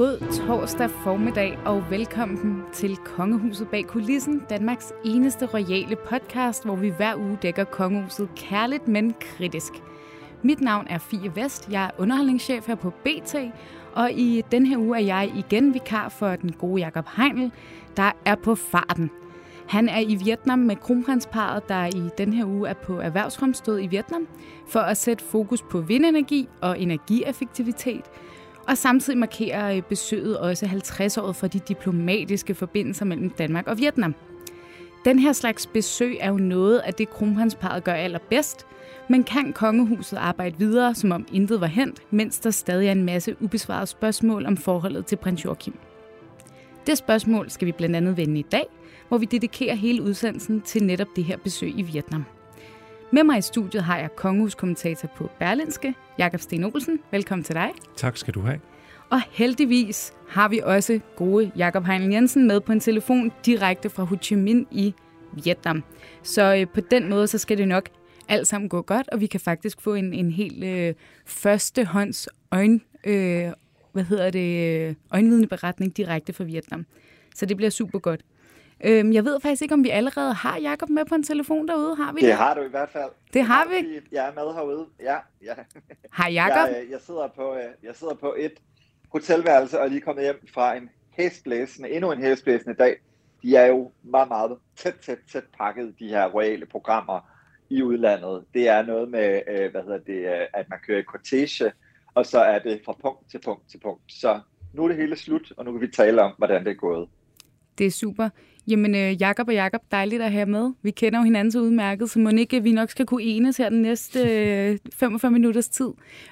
God torsdag formiddag og velkommen til Kongehuset bag kulissen, Danmarks eneste royale podcast, hvor vi hver uge dækker kongehuset kærligt, men kritisk. Mit navn er Fie Vest, jeg er underholdningschef her på BT, og i den her uge er jeg igen vikar for den gode Jakob Heinl, der er på farten. Han er i Vietnam med kronprinsparet, der i den her uge er på erhvervsfremstød i Vietnam, for at sætte fokus på vindenergi og energieffektivitet – og samtidig markerer øh, besøget også 50-året for de diplomatiske forbindelser mellem Danmark og Vietnam. Den her slags besøg er jo noget af det, kronprinsparet gør allerbedst, men kan kongehuset arbejde videre, som om intet var hent, mens der stadig er en masse ubesvarede spørgsmål om forholdet til prins Joachim? Det spørgsmål skal vi blandt andet vende i dag, hvor vi dedikerer hele udsendelsen til netop det her besøg i Vietnam. Med mig i studiet har jeg kongehuskommentator på Berlinske, Jakob Sten Olsen. Velkommen til dig. Tak skal du have. Og heldigvis har vi også gode Jakob Heinl Jensen med på en telefon direkte fra Ho Chi Minh i Vietnam. Så øh, på den måde, så skal det nok alt sammen gå godt, og vi kan faktisk få en, en helt øh, førstehånds øjen, øh, hvad hedder det, øh, øjenvidende beretning direkte fra Vietnam. Så det bliver super godt. Øhm, jeg ved faktisk ikke, om vi allerede har Jakob med på en telefon derude. Har vi det? Det har du i hvert fald. Det har vi. Jeg er med herude. Ja, ja. Hej Jakob. Jeg, jeg, sidder på, øh, jeg sidder på et hotelværelse og er lige kommet hjem fra en hæsblæsende, endnu en hæsblæsende dag. De er jo meget, meget tæt, tæt, tæt pakket, de her royale programmer i udlandet. Det er noget med, øh, hvad hedder det, øh, at man kører i cortege, og så er det fra punkt til punkt til punkt. Så nu er det hele slut, og nu kan vi tale om, hvordan det er gået. Det er super. Jamen, øh, Jakob og Jakob, dejligt at have med. Vi kender jo hinanden så udmærket, så må ikke øh, vi nok skal kunne enes her den næste øh, 45 minutters tid.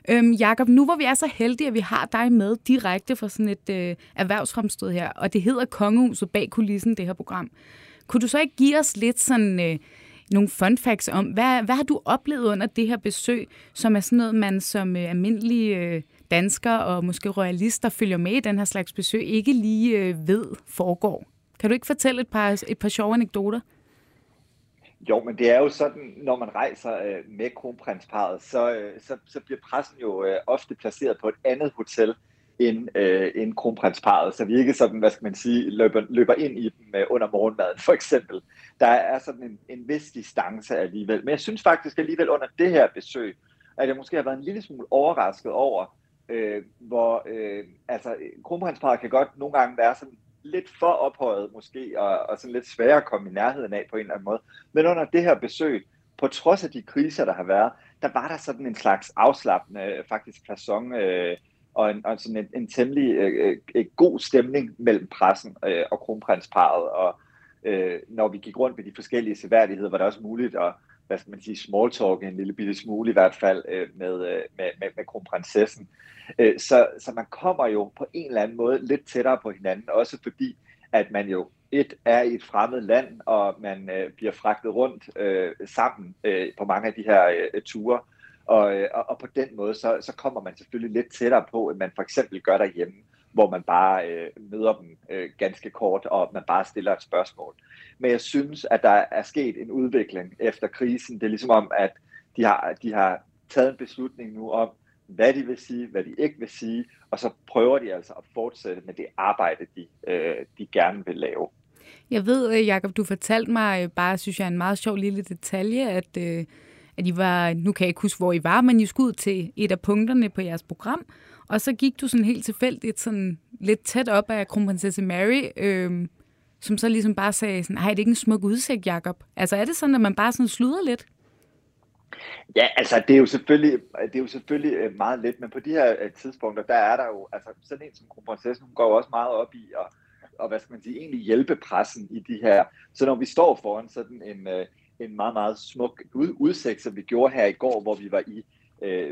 Øhm, Jakob, nu hvor vi er så heldige, at vi har dig med direkte fra sådan et øh, erhvervsfremstød her, og det hedder Kongehuset bag kulissen, det her program. Kunne du så ikke give os lidt sådan... Øh, nogle fun facts om, hvad, hvad har du oplevet under det her besøg, som er sådan noget, man som øh, almindelig øh, dansker og måske royalister følger med i den her slags besøg, ikke lige øh, ved foregår? Kan du ikke fortælle et par, et par sjove anekdoter? Jo, men det er jo sådan, når man rejser øh, med kronprinsparet, så, øh, så, så bliver pressen jo øh, ofte placeret på et andet hotel end, øh, end kronprinsparet, så vi ikke sådan, hvad skal man sige, løber, løber ind i dem øh, under morgenmaden, for eksempel. Der er sådan en, en vis distance alligevel. Men jeg synes faktisk alligevel under det her besøg, at jeg måske har været en lille smule overrasket over, øh, hvor øh, altså, kronprinsparet kan godt nogle gange være sådan lidt for ophøjet måske, og, og sådan lidt sværere at komme i nærheden af på en eller anden måde. Men under det her besøg, på trods af de kriser, der har været, der var der sådan en slags afslappende, faktisk person, øh, og, en, og sådan en, en temmelig øh, øh, øh, god stemning mellem pressen øh, og kronprinsparet, og øh, når vi gik rundt med de forskellige seværdigheder, var det også muligt at hvad skal man sige, small talk en lille bitte smule i hvert fald øh, med, øh, med, med, med kronprinsessen. Øh, så, så man kommer jo på en eller anden måde lidt tættere på hinanden, også fordi at man jo et er i et fremmed land, og man øh, bliver fragtet rundt øh, sammen øh, på mange af de her øh, ture. Og, øh, og, på den måde, så, så kommer man selvfølgelig lidt tættere på, end man for eksempel gør derhjemme, hvor man bare øh, møder dem øh, ganske kort, og man bare stiller et spørgsmål. Men jeg synes, at der er sket en udvikling efter krisen. Det er ligesom om, at de har, de har taget en beslutning nu om, hvad de vil sige, hvad de ikke vil sige, og så prøver de altså at fortsætte med det arbejde, de, øh, de gerne vil lave. Jeg ved, øh, Jakob, du fortalte mig øh, bare, synes jeg, en meget sjov lille detalje, at, øh, at I var, nu kan jeg ikke huske, hvor I var, men I skulle ud til et af punkterne på jeres program, og så gik du sådan helt tilfældigt sådan lidt tæt op af kronprinsesse Mary, øh, som så ligesom bare sagde sådan, hej, det er ikke en smuk udsigt, Jakob. Altså er det sådan, at man bare sådan sluder lidt? Ja, altså det er jo selvfølgelig, det er jo selvfølgelig øh, meget let, men på de her øh, tidspunkter, der er der jo, altså sådan en som kronprinsessen, hun går jo også meget op i at, og hvad skal man sige, egentlig hjælpe pressen i de her. Så når vi står foran sådan en, øh, en meget, meget smuk udsigt, som vi gjorde her i går, hvor vi var i,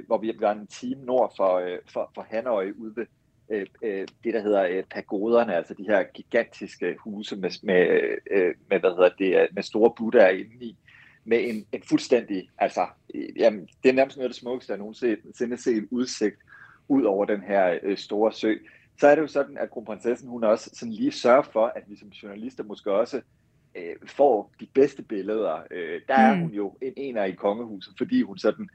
hvor vi var en time nord for, for, for Hanoi ude ved det, der hedder pagoderne, altså de her gigantiske huse med, med, med, hvad hedder det, med store buddhaer indeni med en, en fuldstændig, altså, jamen, det er nærmest noget af det smukkeste, jeg nogensinde set udsigt ud over den her øh, store sø. Så er det jo sådan, at kronprinsessen, hun også sådan lige sørger for, at vi som journalister måske også øh, får de bedste billeder. Øh, der er mm. hun jo en ener i kongehuset, fordi hun sådan,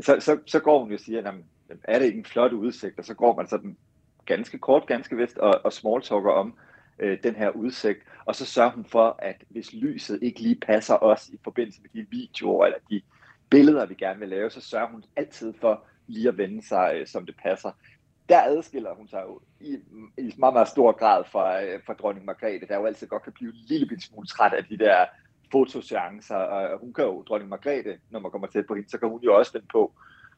så, så, så går hun jo og siger, jamen, er det ikke en flot udsigt, og så går man sådan ganske kort, ganske vist, og, og smalltalker om øh, den her udsigt. Og så sørger hun for, at hvis lyset ikke lige passer os i forbindelse med de videoer eller de billeder, vi gerne vil lave, så sørger hun altid for lige at vende sig, øh, som det passer. Der adskiller hun sig jo i, i meget, meget stor grad fra, øh, fra dronning Margrethe, der jo altid godt kan blive en lille smule træt af de der fotoseancer. Og hun kan jo, dronning Margrethe, når man kommer tæt på hende, så kan hun jo også vende på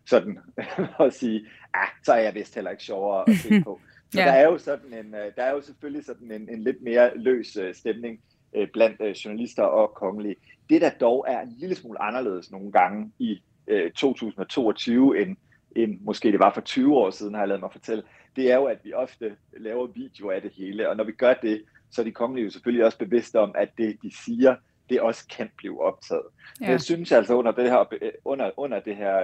sådan at sige, ah, så er jeg vist heller ikke sjovere at se på. Så ja. der er jo sådan en, øh, der er jo selvfølgelig sådan en, en lidt mere løs øh, stemning øh, blandt journalister og kongelige. Det der dog er en lille smule anderledes nogle gange i 2022 end, end måske det var for 20 år siden, har jeg lavet mig fortælle, det er jo, at vi ofte laver video af det hele, og når vi gør det, så er de kongelige selvfølgelig også bevidste om, at det, de siger, det også kan blive optaget. Ja. Jeg synes altså under det her, under, under det her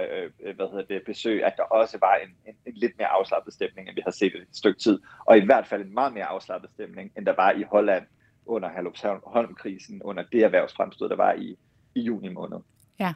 øh, hvad hedder det, besøg, at der også var en, en, en lidt mere afslappet stemning, end vi har set et stykke tid. Og i hvert fald en meget mere afslappet stemning, end der var i Holland under Herlufsholm-krisen, under det erhvervsfremstød, der var i, i juni måned. Ja.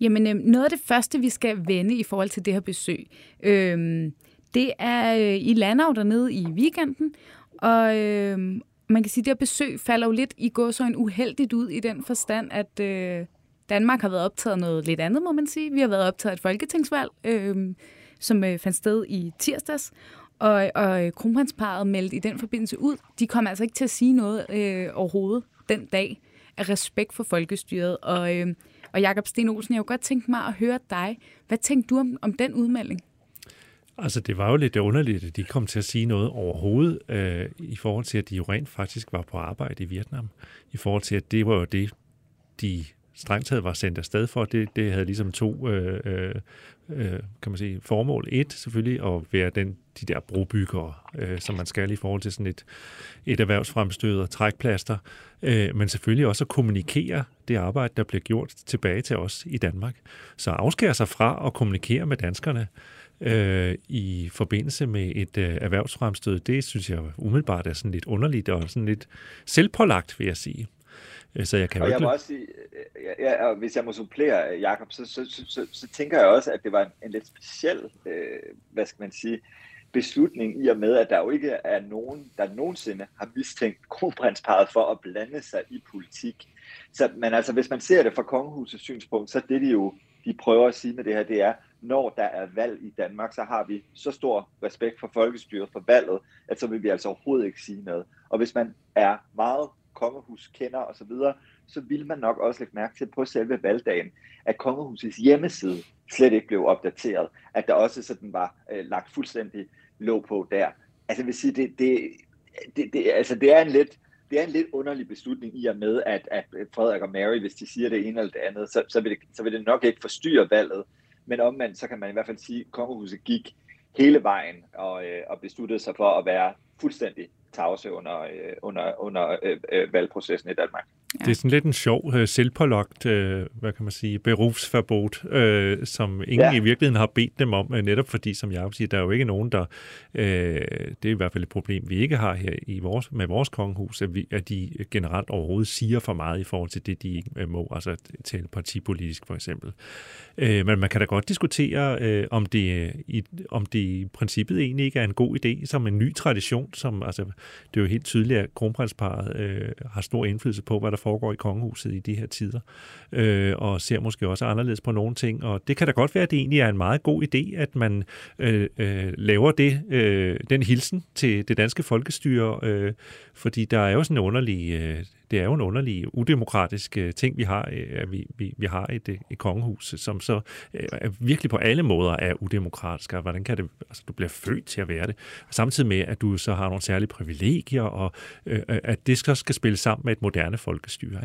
Jamen, øh, noget af det første, vi skal vende i forhold til det her besøg, øh, det er, øh, I lander dernede i weekenden, og, øh, man kan sige, at det her besøg falder jo lidt i går så en uheldigt ud i den forstand, at øh, Danmark har været optaget noget lidt andet, må man sige. Vi har været optaget et folketingsvalg, øh, som øh, fandt sted i tirsdags, og, og kronprinsparet meldte i den forbindelse ud. De kom altså ikke til at sige noget øh, overhovedet den dag af respekt for folkestyret. Og, øh, og Jakob Sten Olsen, jeg kunne godt tænke mig at høre dig. Hvad tænkte du om, om den udmelding? Altså, det var jo lidt underligt, at de kom til at sige noget overhovedet øh, i forhold til, at de jo rent faktisk var på arbejde i Vietnam. I forhold til, at det var jo det, de strengt taget var sendt afsted for. Det, det havde ligesom to øh, øh, øh, kan man sige, formål. Et, selvfølgelig at være den, de der brobyggere, øh, som man skal i forhold til sådan et, et erhvervsfremstød og trækplaster, øh, men selvfølgelig også at kommunikere det arbejde, der bliver gjort tilbage til os i Danmark. Så afskære sig fra at kommunikere med danskerne, øh, i forbindelse med et øh, erhvervsfremstød, det synes jeg umiddelbart er sådan lidt underligt og sådan lidt selvpålagt, vil jeg sige. Øh, så jeg kan og jeg ikke... må også sige, ja, ja, og hvis jeg må supplere, Jacob, så, så, så, så, så tænker jeg også, at det var en, en lidt speciel, øh, hvad skal man sige, beslutning i og med, at der jo ikke er nogen, der nogensinde har mistænkt kronprinsparet for at blande sig i politik. Så, men altså, hvis man ser det fra kongehusets synspunkt, så det de jo de prøver at sige med det her, det er, når der er valg i Danmark, så har vi så stor respekt for folkestyret, for valget, at så vil vi altså overhovedet ikke sige noget. Og hvis man er meget kongehuskender osv., så, så vil man nok også lægge mærke til på selve valgdagen, at kongehusets hjemmeside slet ikke blev opdateret, at der også sådan var øh, lagt fuldstændig låg på der. Altså jeg vil sige, det, det, det, det, altså, det er en lidt, det er en lidt underlig beslutning i og med, at, at Frederik og Mary, hvis de siger det ene eller det andet, så, så, vil, det, så vil det nok ikke forstyrre valget. Men omvendt, så kan man i hvert fald sige, at kongehuset gik hele vejen og, øh, og besluttede sig for at være fuldstændig tavse under, øh, under, under øh, øh, valgprocessen i Danmark. Ja. Det er sådan lidt en sjov, øh, selvpålagt, øh, hvad kan man sige, berufsverbot, øh, som ingen ja. i virkeligheden har bedt dem om, øh, netop fordi, som jeg siger, der er jo ikke nogen, der, øh, det er i hvert fald et problem, vi ikke har her i vores, med vores kongehus, at, vi, at de generelt overhovedet siger for meget i forhold til det, de ikke øh, må, altså tale partipolitisk for eksempel. Øh, men man kan da godt diskutere, øh, om, det, i, om det i princippet egentlig ikke er en god idé, som en ny tradition, som altså, det er jo helt tydeligt, at kronprinsparet øh, har stor indflydelse på, hvad der foregår i kongehuset i de her tider, øh, og ser måske også anderledes på nogle ting. Og det kan da godt være, at det egentlig er en meget god idé, at man øh, øh, laver det, øh, den hilsen til det danske folkestyre, øh, fordi der er jo sådan en underlig... Øh, det er jo en underlig, udemokratisk øh, ting, vi har, øh, at vi, vi, vi har et, et kongehus, som så øh, virkelig på alle måder er udemokratisk, og hvordan kan det, altså du bliver født til at være det, samtidig med, at du så har nogle særlige privilegier, og øh, at det så skal spille sammen med et moderne folkestyre.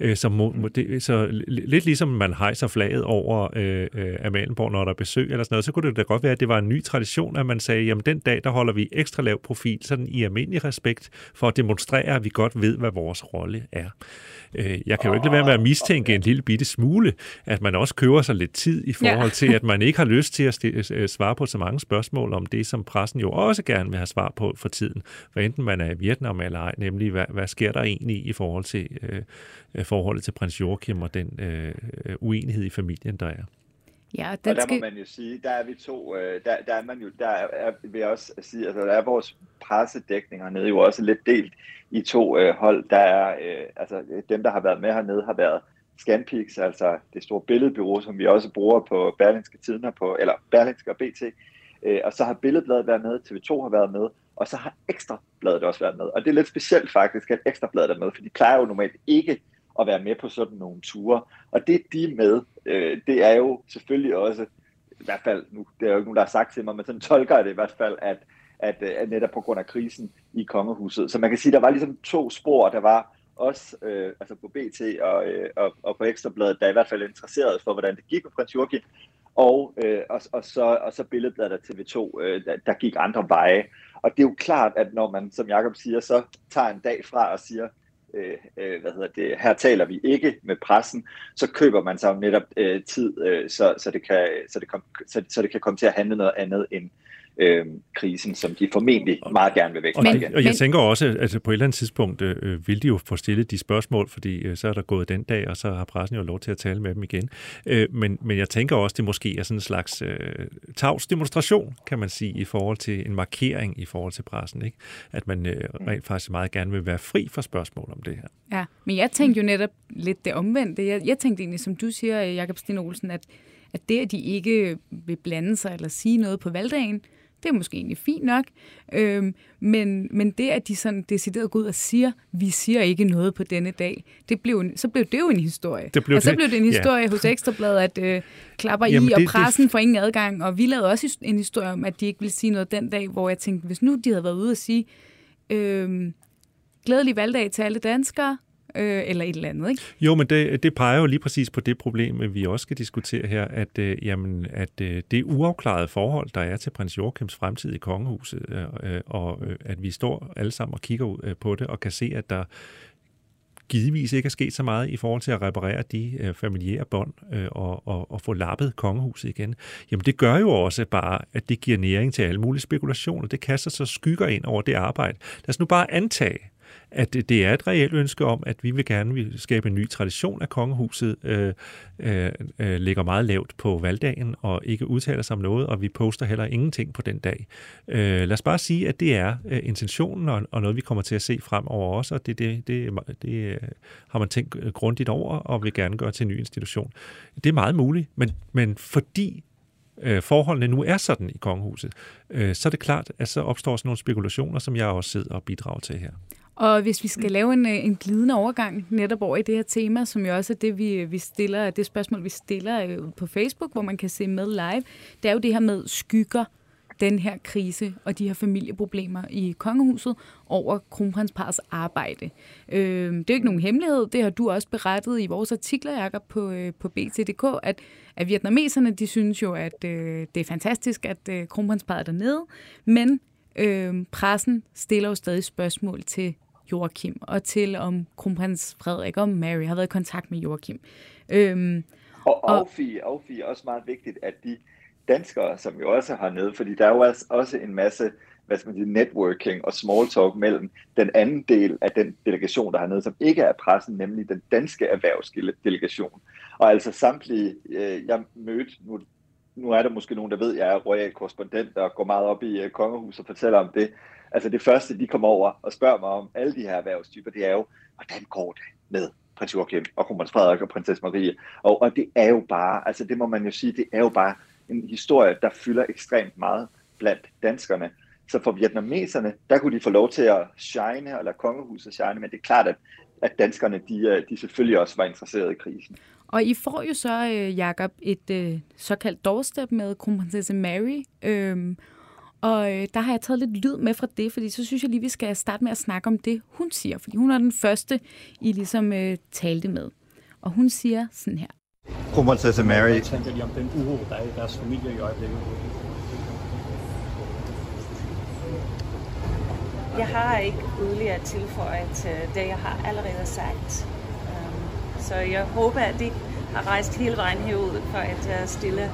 Ikke? Så, må, må det, så lidt ligesom man hejser flaget over øh, Amalienborg, når der er besøg eller sådan noget, så kunne det da godt være, at det var en ny tradition, at man sagde, jamen den dag, der holder vi ekstra lav profil, sådan i almindelig respekt, for at demonstrere, at vi godt ved, hvad vores rolle rolle er. Øh, jeg kan jo ikke lade være med at mistænke en lille bitte smule, at man også køber sig lidt tid i forhold til, at man ikke har lyst til at øh, svare på så mange spørgsmål om det, som pressen jo også gerne vil have svar på for tiden. Hvad enten man er i Vietnam eller ej, nemlig hvad, hvad sker der egentlig i forhold til øh, forholdet til prins Joachim og den øh, uenighed i familien, der er. Ja, den og der skal... må man jo sige, der er vi to, øh, der, der er man jo, der er, vil jeg også sige, altså der er vores pressedækning hernede jo også lidt delt i to øh, hold. Der er, øh, altså dem, der har været med hernede, har været Scanpix, altså det store billedbyrå, som vi også bruger på Berlingske Tidene, på, eller Berlingske og BT. Øh, og så har Billedbladet været med, TV2 har været med, og så har Ekstrabladet også været med. Og det er lidt specielt faktisk, at Ekstrabladet er med, for de plejer jo normalt ikke at være med på sådan nogle ture. Og det de er med, øh, det er jo selvfølgelig også, i hvert fald, nu, det er jo ikke nogen, der har sagt til mig, men sådan tolker jeg det i hvert fald, at, at, øh, at netop på grund af krisen i kongehuset. Så man kan sige, der var ligesom to spor, der var også øh, altså på BT og, øh, og, og på Ekstrabladet, der i hvert fald interesseret for, hvordan det gik med prins Joachim, og, øh, og, og, så, og så billedbladet af TV2, øh, der, der gik andre veje. Og det er jo klart, at når man, som Jakob siger, så tager en dag fra og siger, Øh, øh, hvad hedder det, her taler vi ikke med pressen, så køber man sig netop øh, tid, øh, så, så, det kan, så, det kom, så, så det kan komme til at handle noget andet end, øh, krisen, som de formentlig meget gerne vil væk fra igen. Og jeg tænker også, at altså, på et eller andet tidspunkt øh, vil de jo få stillet de spørgsmål, fordi øh, så er der gået den dag, og så har pressen jo lov til at tale med dem igen. Øh, men, men jeg tænker også, det måske er sådan en slags øh, tavs demonstration, kan man sige, i forhold til en markering i forhold til pressen. Ikke? At man øh, rent faktisk meget gerne vil være fri for spørgsmål om det her. Ja, men jeg tænkte jo netop lidt det omvendte. Jeg, jeg tænkte egentlig, som du siger, Jakob Sten Olsen, at at det, at de ikke vil blande sig eller sige noget på valgdagen, det er måske egentlig fint nok. Øhm, men, men det, at de sådan decideret går ud og siger, vi siger ikke noget på denne dag, det blev, så blev det jo en historie. Det blev og så blev det en historie ja. hos Ekstrabladet, at øh, klapper Jamen, i, og det, pressen det... får ingen adgang. Og vi lavede også en historie om, at de ikke ville sige noget den dag, hvor jeg tænkte, hvis nu de havde været ude og sige, øh, glædelig valgdag til alle danskere, øh, eller et eller andet, ikke? Jo, men det, det peger jo lige præcis på det problem, vi også skal diskutere her, at, øh, jamen, at øh, det uafklarede forhold, der er til prins Joachims fremtid i kongehuset, øh, øh, og øh, at vi står alle sammen og kigger ud øh, på det, og kan se, at der givetvis ikke er sket så meget i forhold til at reparere de øh, familiære bånd øh, og, og, og få lappet kongehuset igen, jamen det gør jo også bare, at det giver næring til alle mulige spekulationer. Det kaster så skygger ind over det arbejde. Lad os nu bare antage, at det er et reelt ønske om, at vi vil gerne vil skabe en ny tradition af kongehuset, øh, øh, øh, ligger meget lavt på valgdagen og ikke udtaler sig om noget, og vi poster heller ingenting på den dag. Øh, lad os bare sige, at det er øh, intentionen og, og noget, vi kommer til at se fremover også, og det, det, det, det øh, har man tænkt grundigt over og vil gerne gøre til en ny institution. Det er meget muligt, men, men fordi øh, forholdene nu er sådan i kongehuset, øh, så er det klart, at så opstår sådan nogle spekulationer, som jeg også sidder og bidrager til her. Og hvis vi skal lave en, øh, en glidende overgang netop over i det her tema, som jo også er det, vi, vi stiller, det spørgsmål, vi stiller øh, på Facebook, hvor man kan se med live, det er jo det her med skygger den her krise og de her familieproblemer i kongehuset over kronprinsparets arbejde. Øh, det er jo ikke nogen hemmelighed, det har du også berettet i vores artikler, Jacob, på, øh, på BT.dk, at, at vietnameserne, de synes jo, at øh, det er fantastisk, at øh, kronprinsparet er dernede, men øh, pressen stiller jo stadig spørgsmål til Joachim, og til om kronprins Frederik og Mary har været i kontakt med Joachim. Øhm, og, og, og Fie, og Fie også meget vigtigt, at de danskere, som jo også har nede, fordi der er jo også en masse hvad skal man sige, networking og small talk mellem den anden del af den delegation, der har nede, som ikke er pressen, nemlig den danske erhvervsdelegation. Og altså samtlige, øh, jeg mødte, nu, nu er der måske nogen, der ved, at jeg er royal korrespondent og går meget op i uh, kongehuset og fortæller om det, altså det første, de kommer over og spørger mig om alle de her erhvervstyper, det er jo, hvordan går det med prins Joachim og kronprins Frederik og prinsesse Marie? Og, og det er jo bare, altså det må man jo sige, det er jo bare en historie, der fylder ekstremt meget blandt danskerne. Så for vietnameserne, der kunne de få lov til at shine, eller kongehuset shine, men det er klart, at, at danskerne, de, øh, de selvfølgelig også var interesserede i krisen. Og I får jo så, øh, Jakob, et øh, såkaldt doorstep med kronprinsesse Mary, øh, og øh, der har jeg taget lidt lyd med fra det, fordi så synes jeg lige, vi skal starte med at snakke om det, hun siger. Fordi hun er den første, I ligesom øh, talte med. Og hun siger sådan her. Kronprinsesse Mary. Jeg tænker lige om den uro, der er i deres familie i øjeblikket. Jeg har ikke yderligere at tilføje til det, jeg har allerede sagt. Øhm, så jeg håber, at de har rejst hele vejen herud for at øh, stille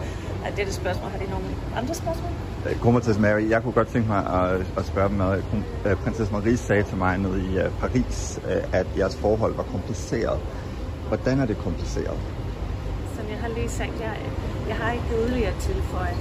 dette spørgsmål. Har de nogle andre spørgsmål? Kronprinsesse Mary, jeg kunne godt tænke mig at, at spørge dem noget. Øh, prinsesse Marie sagde til mig nede i øh, Paris, øh, at jeres forhold var kompliceret. Hvordan er det kompliceret? Som jeg har lige sagt, jeg, jeg har ikke yderligere tilføjet.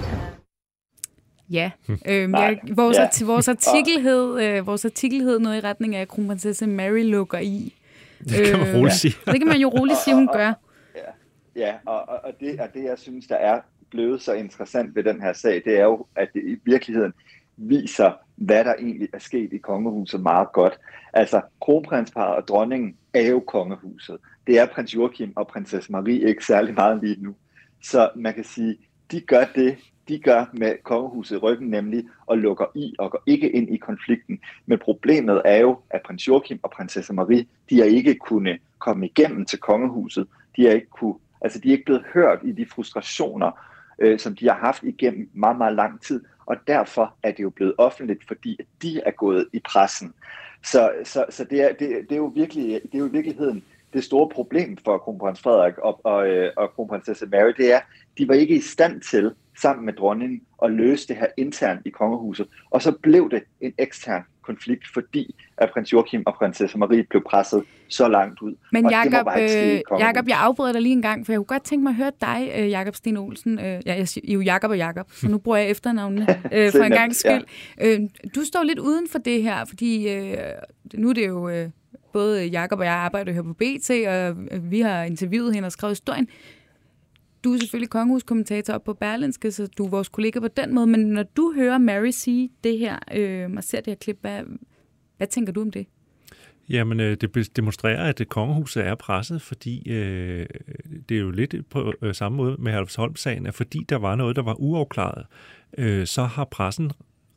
Ja, øhm, jeg, vores, ja. vores, artikel hed, øh, vores artikel hed noget i retning af, at kronprinsesse Mary lukker i. Det kan man roligt sige. Det kan man jo roligt sige, hun gør. Ja, ja og, og, det, og det, jeg synes, der er blevet så interessant ved den her sag, det er jo, at det i virkeligheden viser, hvad der egentlig er sket i kongehuset meget godt. Altså, kronprinsparet og dronningen er jo kongehuset. Det er prins Joachim og prinsesse Marie ikke særlig meget lige nu. Så man kan sige, de gør det, de gør med kongehuset i ryggen, nemlig og lukker i og går ikke ind i konflikten. Men problemet er jo, at prins Joachim og prinsesse Marie, de har ikke kunnet komme igennem til kongehuset. De har ikke kunne, altså de er ikke blevet hørt i de frustrationer, øh, som de har haft igennem meget, meget lang tid. Og derfor er det jo blevet offentligt, fordi de er gået i pressen. Så, så, så det, er, det, det, er jo virkelig, det er jo i virkeligheden det store problem for kronprins Frederik og, og, og øh, kronprinsesse Mary, det er, de var ikke i stand til sammen med dronningen at løse det her internt i kongehuset. Og så blev det en ekstern konflikt, fordi at prins Joachim og prinsesse Marie blev presset så langt ud. Men Jakob, øh, Jacob, jeg afbryder dig lige en gang, for jeg kunne godt tænke mig at høre dig, øh, Jakob Sten Olsen. Øh, ja, jeg siger jo Jakob og Jakob, så nu bruger jeg efternavnene øh, for en gang skyld. Ja. Øh, du står lidt uden for det her, fordi øh, nu er det jo... Øh, både Jakob og jeg arbejder her på BT, og vi har interviewet hende og skrevet historien. Du er selvfølgelig kongehuskommentator op på Berlinske, så du er vores kollega på den måde, men når du hører Mary sige det her, øh, og ser det her klip, hvad, hvad tænker du om det? Jamen, øh, det demonstrerer, at kongehuset er presset, fordi øh, det er jo lidt på øh, samme måde med Halvsholm-sagen, at fordi der var noget, der var uafklaret, øh, så har pressen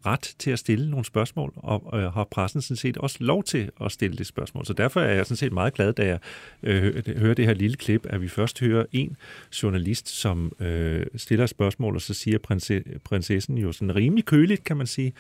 ret til at stille nogle spørgsmål, og øh, har pressen sådan set også lov til at stille det spørgsmål. Så derfor er jeg sådan set meget glad, da jeg øh, hører det her lille klip, at vi først hører en journalist, som øh, stiller spørgsmål, og så siger prinse, prinsessen jo sådan rimelig køligt, kan man sige,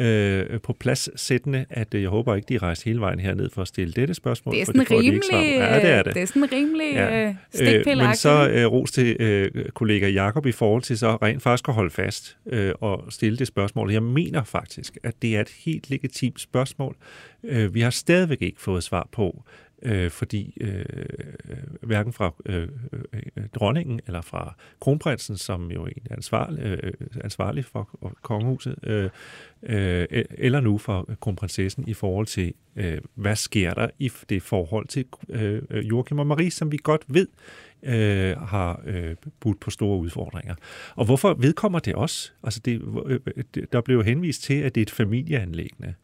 øh, på plads sættende, at øh, jeg håber ikke, de rejser hele vejen herned for at stille dette spørgsmål. Det er sådan det rimelig, de ja, det er det. Det er sådan rimelig ja. øh, Men så øh, ros til øh, kollega Jakob i forhold til så rent faktisk at holde fast øh, og stille det spørgsmål. Jeg mener, mener faktisk, at det er et helt legitimt spørgsmål. Øh, vi har stadigvæk ikke fået svar på, øh, fordi øh, hverken fra øh, øh, dronningen eller fra kronprinsen, som jo egentlig er ansvarlig, øh, ansvarlig for kongehuset, øh, øh, eller nu for kronprinsessen i forhold til, øh, hvad sker der i det forhold til øh, Joachim og Marie, som vi godt ved øh, har øh, budt på store udfordringer. Og hvorfor vedkommer det også? Altså det, øh, øh, der blev henvist til, at det er et familieanlæggende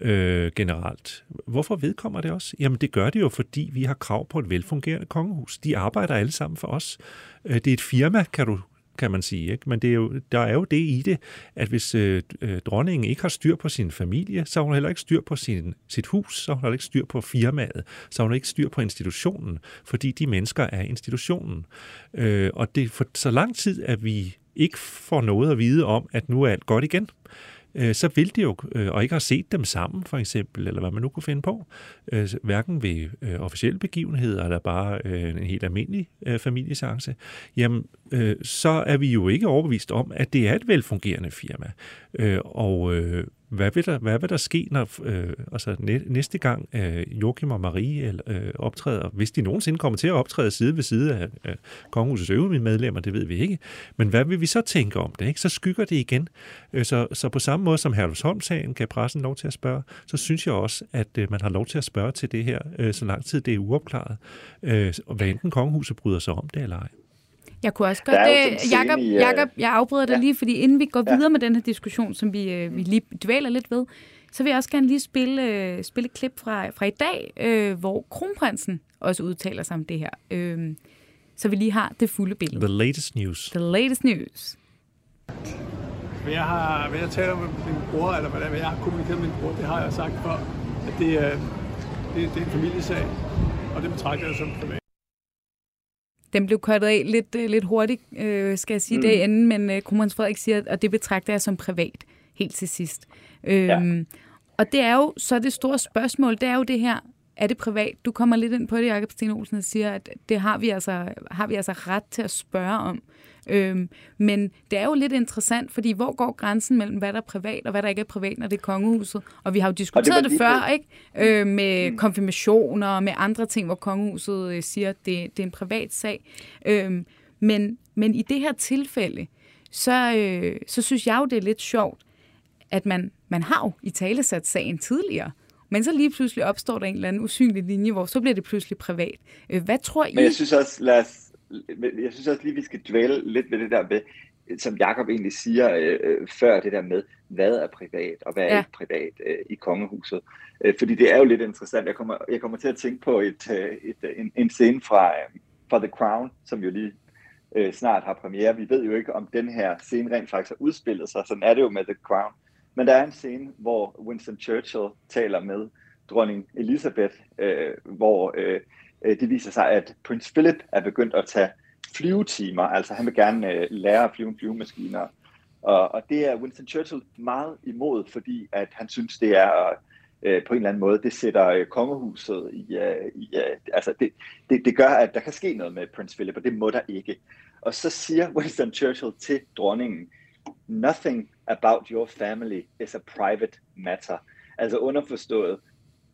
øh, generelt. Hvorfor vedkommer det også? Jamen det gør det jo, fordi vi har krav på et velfungerende kongehus. De arbejder alle sammen for os. Øh, det er et firma, kan du kan man sige. Ikke? Men det er jo, der er jo det i det, at hvis øh, øh, dronningen ikke har styr på sin familie, så har hun heller ikke styr på sin, sit hus, så har hun heller ikke styr på firmaet, så har hun ikke styr på institutionen, fordi de mennesker er institutionen. Øh, og det for så lang tid, at vi ikke får noget at vide om, at nu er alt godt igen øh, Øh, så vil de jo, øh, og ikke har set dem sammen for eksempel, eller hvad man nu kunne finde på, øh, hverken ved øh, officielle begivenheder, eller bare øh, en helt almindelig øh, familiesance, jamen øh, så er vi jo ikke overbevist om, at det er et velfungerende firma. Øh, og øh, hvad vil der, hvad vil der ske, når øh, altså næste gang øh, Joachim og Marie øh, optræder, hvis de nogensinde kommer til at optræde side ved side af øh, kongehusets øvrige medlemmer, det ved vi ikke. Men hvad vil vi så tænke om det? Ikke? Så skygger det igen. Øh, så, så på samme måde som Herlufsholm-sagen kan pressen lov til at spørge, så synes jeg også, at øh, man har lov til at spørge til det her, øh, så lang tid det er uopklaret. Øh, hvad enten kongehuset bryder sig om det eller ej. Jeg kunne også godt... Det, Jacob, i, uh... Jacob, jeg afbryder dig ja. lige, fordi inden vi går ja. videre med den her diskussion, som vi, øh, vi lige dvæler lidt ved, så vil jeg også gerne lige spille, øh, spille et klip fra, fra i dag, øh, hvor kronprinsen også udtaler sig om det her. Øh, så vi lige har det fulde billede. The latest news. The latest news. Hvad jeg har, hvad jeg taler med min bror, eller hvad, hvad jeg har kommunikeret med min bror, det har jeg sagt før, at det er, det, det er en familiesag, og det betragter jeg som privat. Den blev kottet af lidt, øh, lidt hurtigt, øh, skal jeg sige, mm. det inden, men øh, kronprins Frederik siger, at det betragter jeg som privat, helt til sidst. Øhm, ja. Og det er jo så det store spørgsmål, det er jo det her, er det privat? Du kommer lidt ind på det, Jacob Sten Olsen, og siger, at det har vi altså, har vi altså ret til at spørge om. Øhm, men det er jo lidt interessant, fordi hvor går grænsen mellem, hvad der er privat og hvad der ikke er privat, når det er kongehuset? Og vi har jo diskuteret det, det før, ikke? Øh, med mm. konfirmationer og med andre ting, hvor kongehuset øh, siger, at det, det er en privat sag. Øhm, men Men i det her tilfælde, så, øh, så synes jeg jo, det er lidt sjovt, at man, man har jo i talesat sagen tidligere, men så lige pludselig opstår der en eller anden usynlig linje, hvor så bliver det pludselig privat. Øh, hvad tror I? Men jeg synes også, lad os, jeg synes også lige, vi skal dvæle lidt ved det der med, som Jakob egentlig siger øh, øh, før, det der med, hvad er privat, og hvad er ja. ikke privat øh, i kongehuset. Øh, fordi det er jo lidt interessant. Jeg kommer, jeg kommer til at tænke på et, øh, et, øh, en, en scene fra, øh, fra The Crown, som jo lige øh, snart har premiere. Vi ved jo ikke, om den her scene rent faktisk har udspillet sig. Sådan er det jo med The Crown. Men der er en scene, hvor Winston Churchill taler med dronning Elizabeth, øh, hvor øh, Øh, det viser sig, at Prince Philip er begyndt at tage flyvetimer. Altså han vil gerne øh, lære at flyve en flyvemaskiner. Og, og det er Winston Churchill meget imod, fordi at han synes, det er øh, øh, på en eller anden måde, det sætter øh, kongehuset i, øh, i øh, altså det, det, det gør, at der kan ske noget med Prince Philip, og det må der ikke. Og så siger Winston Churchill til dronningen, nothing about your family is a private matter. Altså underforstået,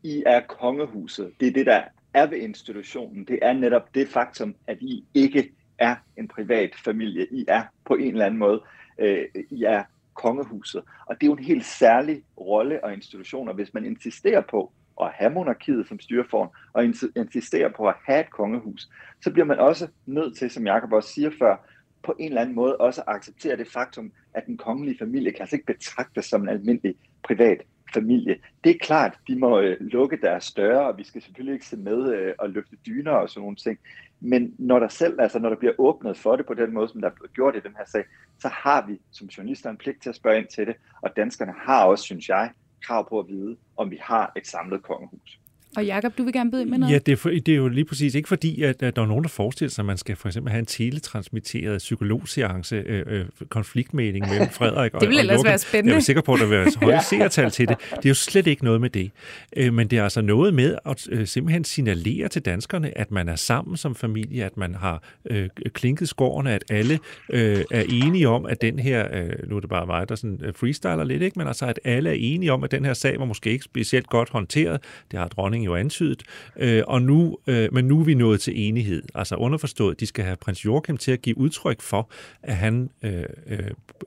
I er kongehuset. Det er det, der er ved institutionen. Det er netop det faktum, at I ikke er en privat familie. I er på en eller anden måde, øh, I er kongehuset. Og det er jo en helt særlig rolle og institution, og hvis man insisterer på at have monarkiet som styreform, og insisterer på at have et kongehus, så bliver man også nødt til, som Jacob også siger før, på en eller anden måde også acceptere det faktum, at den kongelige familie kan altså ikke betragtes som en almindelig privat familie. Det er klart, de må øh, lukke deres døre, og vi skal selvfølgelig ikke se med øh, og løfte dyner og sådan nogle ting. Men når der selv, altså når der bliver åbnet for det på den måde, som der er blevet gjort i den her sag, så har vi som journalister en pligt til at spørge ind til det, og danskerne har også, synes jeg, krav på at vide, om vi har et samlet kongehus. Og Jakob, du vil gerne byde med noget? Ja, det er, for, det er jo lige præcis ikke fordi, at, at der er nogen, der forestiller sig, at man skal for eksempel have en teletransmitteret psykologseance, øh, øh, konfliktmening mellem Frederik og Det vil ellers være spændende. Jeg er sikker på, at der vil være høje seertal til det. Det er jo slet ikke noget med det. Øh, men det er altså noget med at øh, simpelthen signalere til danskerne, at man er sammen som familie, at man har øh, klinket skårene, at alle øh, er enige om, at den her, øh, nu er det bare mig, der sådan øh, freestyler lidt, ikke? men altså, at alle er enige om, at den her sag var måske ikke specielt godt håndteret. Det har dronningen regeringen jo antydet, øh, og nu, øh, men nu er vi nået til enighed. Altså underforstået, de skal have prins Joachim til at give udtryk for, at han, øh, øh,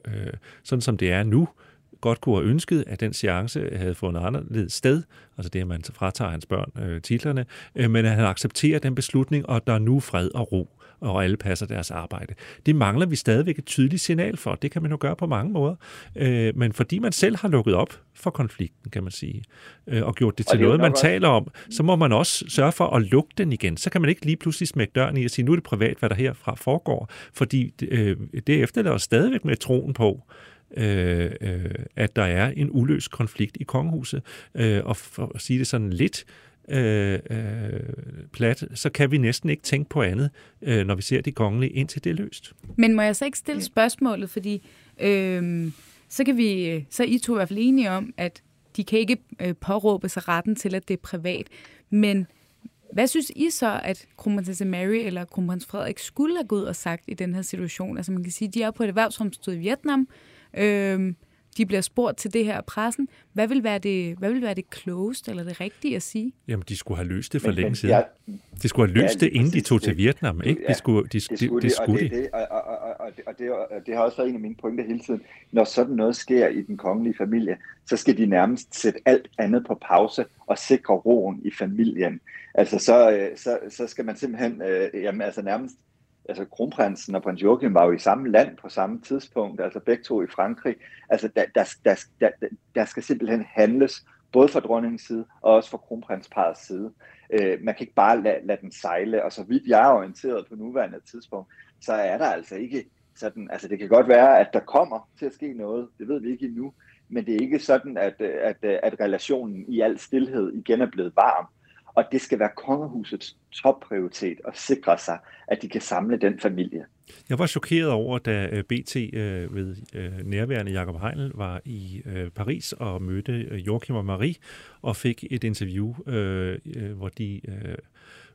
øh sådan som det er nu, godt kunne have ønsket, at den seance havde fået en anderledes sted, altså det, at man fratager hans børn øh, titlerne, øh, men at han accepterer den beslutning, og der er nu fred og ro og alle passer deres arbejde. Det mangler vi stadigvæk et tydeligt signal for. Det kan man jo gøre på mange måder. Øh, men fordi man selv har lukket op for konflikten, kan man sige, øh, og gjort det til det noget, man taler om, så må man også sørge for at lukke den igen. Så kan man ikke lige pludselig smække døren i og sige, nu er det privat, hvad der herfra foregår, fordi øh, det efterlader stadigvæk med troen på, øh, øh, at der er en uløst konflikt i kongehuset. Øh, og for at sige det sådan lidt øh, øh, plat, så kan vi næsten ikke tænke på andet, øh, når vi ser de kongelige, indtil det er løst. Men må jeg så ikke stille spørgsmålet, fordi øh, så kan vi, så er I to i hvert fald enige om, at de kan ikke øh, påråbe sig retten til, at det er privat. Men hvad synes I så, at kronprinsesse Mary eller kronprins Frederik skulle have gået og sagt i den her situation? Altså man kan sige, at de er på et erhvervsomstød i Vietnam. Øh, de bliver spurgt til det her pressen. Hvad vil være det, hvad vil være det klogeste eller det rigtige at sige? Jamen, de skulle have løst det for men, længe men, siden. Ja, de skulle have løst ja, det, inden de tog til Vietnam, ikke? Ja, de skulle, de, det skulle, de, det, skulle de. Og, det, og, og, og, og, og, det, og det har også været en af mine pointer hele tiden. Når sådan noget sker i den kongelige familie, så skal de nærmest sætte alt andet på pause og sikre roen i familien. Altså, så, øh, så, så skal man simpelthen øh, jamen, altså nærmest altså kronprinsen og prins Joachim var jo i samme land på samme tidspunkt, altså begge to i Frankrig. Altså der, der, der, der, der skal simpelthen handles, både fra dronningens side og også fra kronprinsparets side. Øh, man kan ikke bare lade, lade den sejle, og så vidt jeg er orienteret på nuværende tidspunkt, så er der altså ikke sådan, altså det kan godt være, at der kommer til at ske noget, det ved vi ikke endnu, men det er ikke sådan, at, at, at relationen i al stillhed igen er blevet varm. Og det skal være kongehusets topprioritet at sikre sig, at de kan samle den familie. Jeg var chokeret over, da øh, BT øh, ved øh, nærværende Jakob Heinl var i øh, Paris og mødte øh, Joachim og Marie og fik et interview, øh, hvor de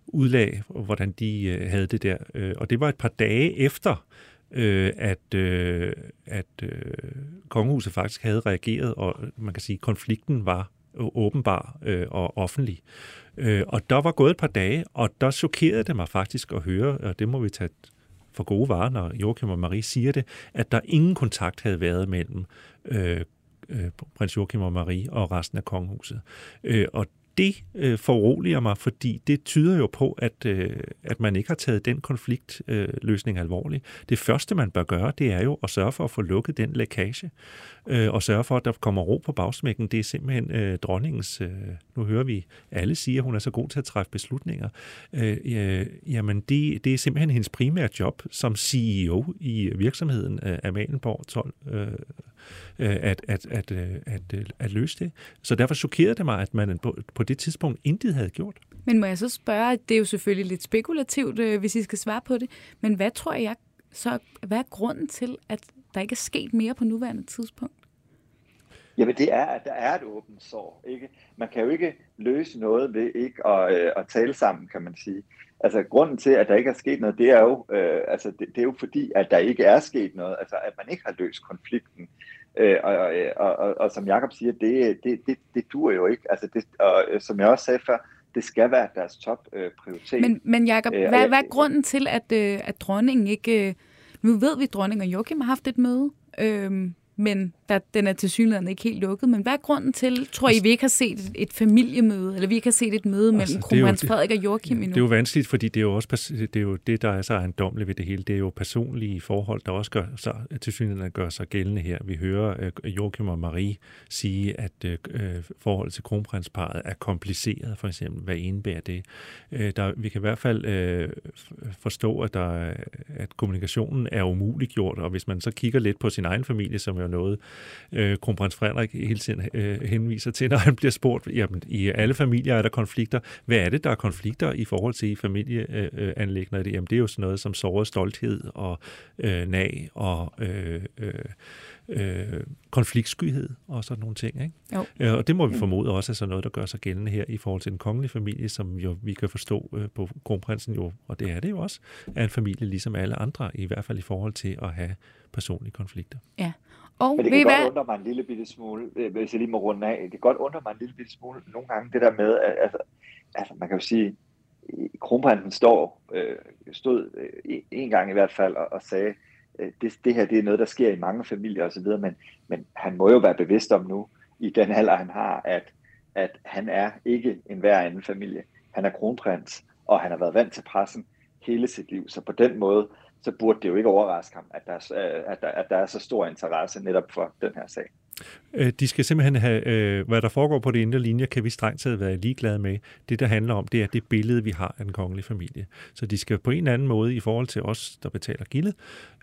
udlag, hvordan de havde det der. Og det var et par dage efter, øh, at, øh, at øh, kongehuset faktisk havde reageret, og man kan sige, at konflikten var åbenbar øh, og offentlig. Øh, og der var gået et par dage, og der chokerede det mig faktisk at høre, og det må vi tage for gode varer, når Joachim og Marie siger det, at der ingen kontakt havde været mellem øh, øh, prins Joachim og Marie og resten af kongehuset. Øh, og det øh, foruroliger mig, fordi det tyder jo på, at, øh, at man ikke har taget den konfliktløsning øh, alvorligt. Det første, man bør gøre, det er jo at sørge for at få lukket den lækage, øh, og sørge for, at der kommer ro på bagsmækken. Det er simpelthen øh, dronningens, øh, nu hører vi alle sige, at hun er så god til at træffe beslutninger. Øh, øh, jamen, det, det er simpelthen hendes primære job som CEO i virksomheden øh, Amalienborg 12, øh, øh, at, at, at, øh, at, at, at løse det. Så derfor chokerede det mig, at man på, på det tidspunkt intet havde gjort. Men må jeg så spørge, det er jo selvfølgelig lidt spekulativt, hvis I skal svare på det, men hvad tror jeg så, hvad er grunden til, at der ikke er sket mere på nuværende tidspunkt? Jamen det er, at der er et åbent sår. Ikke? Man kan jo ikke løse noget ved ikke at, øh, at tale sammen, kan man sige. Altså grunden til, at der ikke er sket noget, det er jo, øh, altså, det, det er jo fordi, at der ikke er sket noget. Altså at man ikke har løst konflikten. Øh, og, og, og, og, og som Jakob siger, det, det, det, det dur jo ikke. Altså det, og øh, som jeg også sagde før, det skal være deres top øh, prioritet. Men, men Jacob, øh, hvad, hvad er grunden til, at, øh, at dronningen ikke... Øh, nu ved vi, at dronningen og Joachim har haft et møde. Øh, men der, den er til synligheden ikke helt lukket. Men hvad er grunden til, tror I, vi ikke har set et, et familiemøde, eller vi ikke har set et møde mellem altså, kronprins Frederik og Joachim endnu? Det er jo vanskeligt, fordi det er jo også det, er jo det der er så ejendommeligt ved det hele. Det er jo personlige forhold, der også gør sig, til synligheden gør sig gældende her. Vi hører uh, Joachim og Marie sige, at uh, forholdet til kronprinsparet er kompliceret, for eksempel. Hvad indebærer det? Uh, der, vi kan i hvert fald uh, forstå, at, der, at kommunikationen er umuliggjort, og hvis man så kigger lidt på sin egen familie, som jo noget, øh, kronprins Frederik hele tiden øh, henviser til, når han bliver spurgt, jamen i alle familier er der konflikter. Hvad er det, der er konflikter i forhold til familieanlæggende? Øh, jamen det er jo sådan noget som såret stolthed og øh, nag og øh, øh, øh, konfliktskyhed og sådan nogle ting. Ikke? Jo. Øh, og det må vi formode også er sådan noget, der gør sig gældende her i forhold til den kongelige familie, som jo vi kan forstå øh, på kronprinsen jo, og det er det jo også, er en familie ligesom alle andre, i hvert fald i forhold til at have personlige konflikter. Ja, og Men det kan godt hvad? undre mig en lille bitte smule, øh, hvis jeg lige må runde af, det kan godt undre mig en lille bitte smule nogle gange, det der med, at altså, altså man kan jo sige, kronprinsen står, øh, stod øh, en gang i hvert fald og, og sagde, Øh, det, det her det er noget, der sker i mange familier osv., men, men han må jo være bevidst om nu, i den alder han har, at, at han er ikke en hver anden familie. Han er kronprins, og han har været vant til pressen hele sit liv, så på den måde, så burde det jo ikke overraske ham, at der, øh, at der, at der er så stor interesse netop for den her sag. Øh, de skal simpelthen have, øh, hvad der foregår på det indre linje, kan vi strengt taget være ligeglade med. Det, der handler om, det er det billede, vi har af den kongelige familie. Så de skal på en eller anden måde, i forhold til os, der betaler gildet,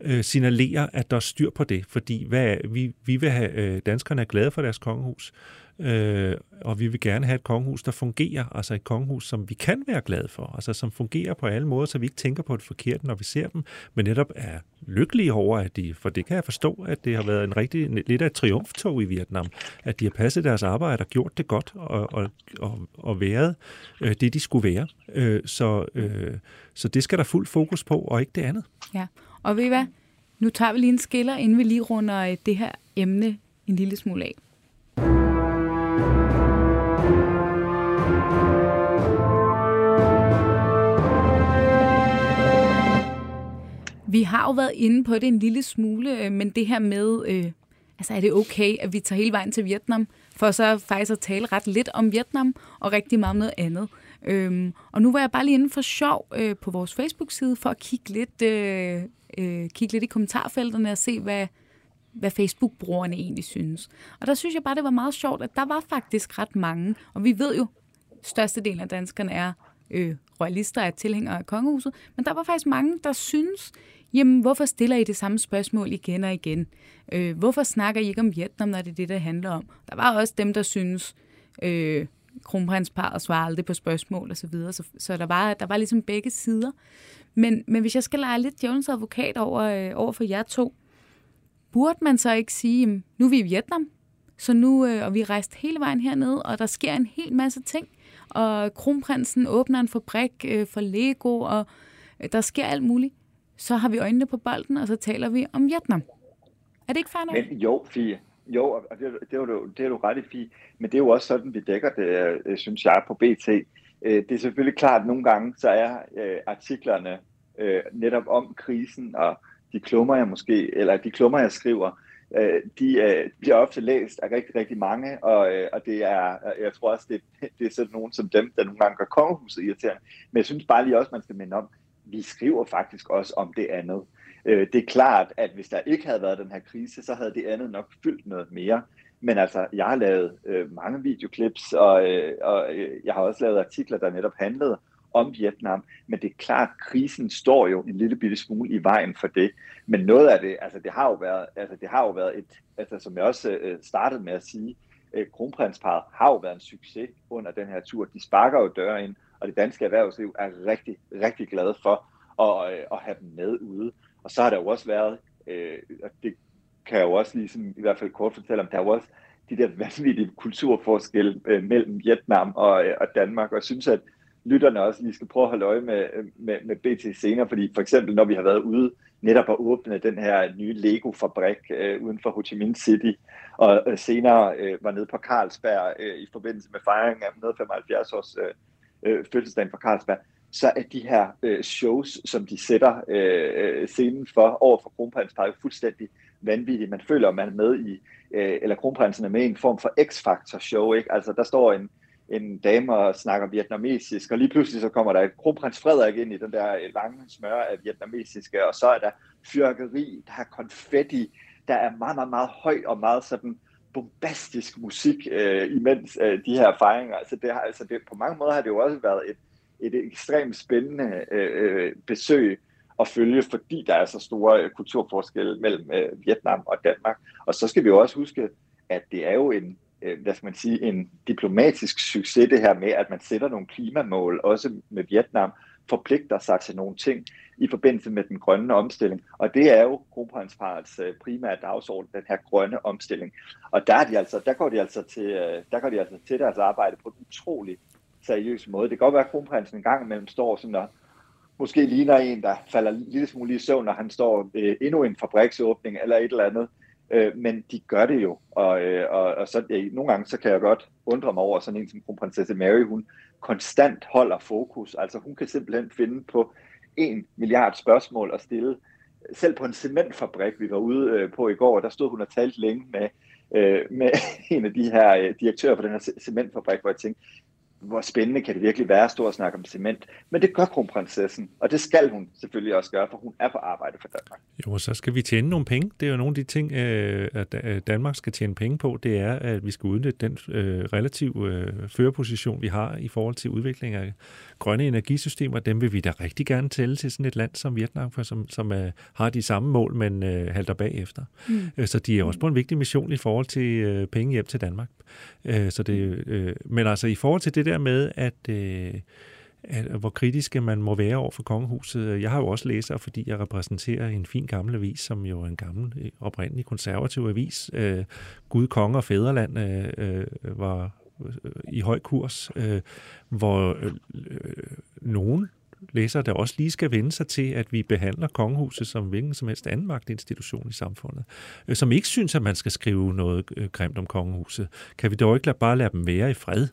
øh, signalere, at der er styr på det. Fordi hvad, vi, vi vil have, øh, danskerne er glade for deres kongehus. Øh, og vi vil gerne have et kongehus, der fungerer, altså et kongehus, som vi kan være glade for, altså som fungerer på alle måder, så vi ikke tænker på det forkerte, når vi ser dem, men netop er lykkelige over, at de, for det kan jeg forstå, at det har været en rigtig, lidt af et triumftog i Vietnam, at de har passet deres arbejde og gjort det godt og, og, og, og været øh, det, de skulle være. Øh, så, øh, så det skal der fuld fokus på, og ikke det andet. Ja, og ved I hvad? Nu tager vi lige en skiller, inden vi lige runder øh, det her emne en lille smule af. Vi har jo været inde på det en lille smule, øh, men det her med, øh, altså er det okay, at vi tager hele vejen til Vietnam, for så faktisk at tale ret lidt om Vietnam og rigtig meget om noget andet. Øhm, og nu var jeg bare lige inde for sjov øh, på vores Facebook-side for at kigge lidt, øh, øh, kigge lidt i kommentarfelterne og se, hvad, hvad Facebook-brugerne egentlig synes. Og der synes jeg bare, det var meget sjovt, at der var faktisk ret mange, og vi ved jo, størstedelen af danskerne er øh, royalister, er tilhængere af kongehuset, men der var faktisk mange, der synes, jamen hvorfor stiller I det samme spørgsmål igen og igen? Øh, hvorfor snakker I ikke om Vietnam, når det er det, det handler om? Der var også dem, der synes, øh, kronprinsparet svarer aldrig på spørgsmål osv., så, videre, så, så der, var, der var ligesom begge sider. Men, men hvis jeg skal lege lidt djævelens advokat over, øh, over for jer to, burde man så ikke sige, jamen, nu er vi i Vietnam, så nu, øh, og vi er rejst hele vejen hernede, og der sker en hel masse ting, og kronprinsen åbner en fabrik øh, for Lego, og øh, der sker alt muligt så har vi øjnene på bolden, og så taler vi om Vietnam. Er det ikke fair nok? Men jo, Fie. Jo, og det, det, er du, det er du ret i, Fie. Men det er jo også sådan, vi dækker det, øh, synes jeg, på BT. Øh, det er selvfølgelig klart, at nogle gange, så er øh, artiklerne netop om krisen, og de klummer jeg måske, eller de klummer jeg skriver, de bliver ofte læst af rigtig, rigtig mange, og, og det er, jeg tror også, det, det er sådan nogen som dem, der nogle gange gør kongehuset irriterende. Men jeg synes bare lige også, man skal minde om, vi skriver faktisk også om det andet. Øh, det er klart, at hvis der ikke havde været den her krise, så havde det andet nok fyldt noget mere. Men altså, jeg har lavet øh, mange videoklips, og, øh, og øh, jeg har også lavet artikler, der netop handlede om Vietnam, men det er klart, at krisen står jo en lille bitte smule i vejen for det. Men noget af det, altså det har jo været, altså det har jo været et, altså som jeg også øh, startede med at sige, øh, kronprinsparet har jo været en succes under den her tur. De sparker jo døre ind, og det danske erhvervsliv er rigtig, rigtig glade for at, øh, at have dem med ude. Og så har der jo også været, øh, og det kan jeg jo også lige sådan, i hvert fald kort fortælle om, der er jo også de der vanvittige kulturforskelle øh, mellem Vietnam og, øh, og Danmark, og jeg synes, at lytterne også lige skal prøve at holde øje med, øh, med, med BT senere, fordi for eksempel når vi har været ude netop at åbne den her nye Lego-fabrik øh, uden for Ho Chi Minh City, og øh, senere øh, var nede på Carlsberg øh, i forbindelse med fejringen af 175 års øh, øh, fødselsdagen for Carlsberg, så er de her øh, shows, som de sætter øh, scenen for over for Kronprins Park, fuldstændig vanvittige. Man føler, at man er med i, øh, eller kronprinsen er med i en form for X-Factor show, ikke? Altså, der står en, en dame og snakker vietnamesisk, og lige pludselig så kommer der kronprins Frederik ind i den der øh, lange smør af vietnamesiske, og så er der fyrkeri, der er konfetti, der er meget, meget, meget høj og meget sådan bombastisk musik, øh, imens øh, de her fejringer. Altså, det har, altså det, på mange måder har det jo også været et, et ekstremt spændende øh, øh, besøg at følge, fordi der er så store øh, kulturforskelle mellem øh, Vietnam og Danmark. Og så skal vi jo også huske, at det er jo en, øh, hvad skal man sige, en diplomatisk succes det her med, at man sætter nogle klimamål, også med Vietnam, forpligter sig til nogle ting i forbindelse med den grønne omstilling. Og det er jo kronprinsparets øh, primære dagsorden, den her grønne omstilling. Og der, er de altså, der, går de altså til, øh, der går de altså til deres arbejde på en utrolig seriøs måde. Det kan godt være, at kronprinsen en gang imellem står sådan og måske ligner en, der falder en lille smule i søvn, når han står øh, endnu en fabriksåbning eller et eller andet. Øh, men de gør det jo, og, øh, og, og så, øh, nogle gange så kan jeg godt undre mig over sådan en som kronprinsesse Mary, hun konstant holder fokus. Altså hun kan simpelthen finde på en milliard spørgsmål at stille. Selv på en cementfabrik, vi var ude øh, på i går, der stod hun og talte længe med, øh, med en af de her øh, direktører på den her cementfabrik, hvor jeg tænkte, hvor spændende kan det virkelig være at stå og snakke om cement. Men det gør kronprinsessen, og det skal hun selvfølgelig også gøre, for hun er på arbejde for Danmark. Jo, så skal vi tjene nogle penge. Det er jo nogle af de ting, at Danmark skal tjene penge på. Det er, at vi skal udnytte den relativ førerposition, vi har i forhold til udvikling af grønne energisystemer. Dem vil vi da rigtig gerne tælle til sådan et land som Vietnam, for som, som har de samme mål, men halter bagefter. Mm. Så de er også på en vigtig mission i forhold til penge hjem til Danmark. Så det, men altså i forhold til det der med, at, øh, at hvor kritiske man må være over for kongehuset. Jeg har jo også læser, fordi jeg repræsenterer en fin gammel avis, som jo er en gammel, øh, oprindelig konservativ avis. Øh, Gud, konge og fædreland øh, øh, var øh, Øh, i høj kurs, øh, hvor øh, øh, nogen læsere, der også lige skal vende sig til, at vi behandler kongehuset som hvilken som helst anden magtinstitution i samfundet, øh, som ikke synes, at man skal skrive noget øh, grimt om kongehuset. Kan vi dog ikke bare lade dem være i fred?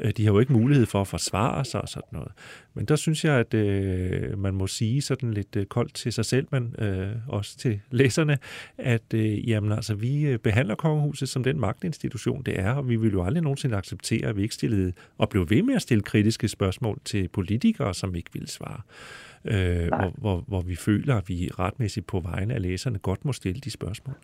Øh, de har jo ikke mulighed for at forsvare sig og sådan noget. Men der synes jeg, at øh, man må sige sådan lidt øh, koldt til sig selv, men øh, også til læserne, at øh, jamen, altså, vi øh, behandler kongehuset som den magtinstitution, det er, og vi vil jo aldrig nogensinde acceptere, at vi ikke stillede og blev ved med at stille kritiske spørgsmål til politikere, som ikke ville svare. Øh, hvor, hvor, hvor vi føler, at vi retmæssigt på vegne af læserne godt må stille de spørgsmål.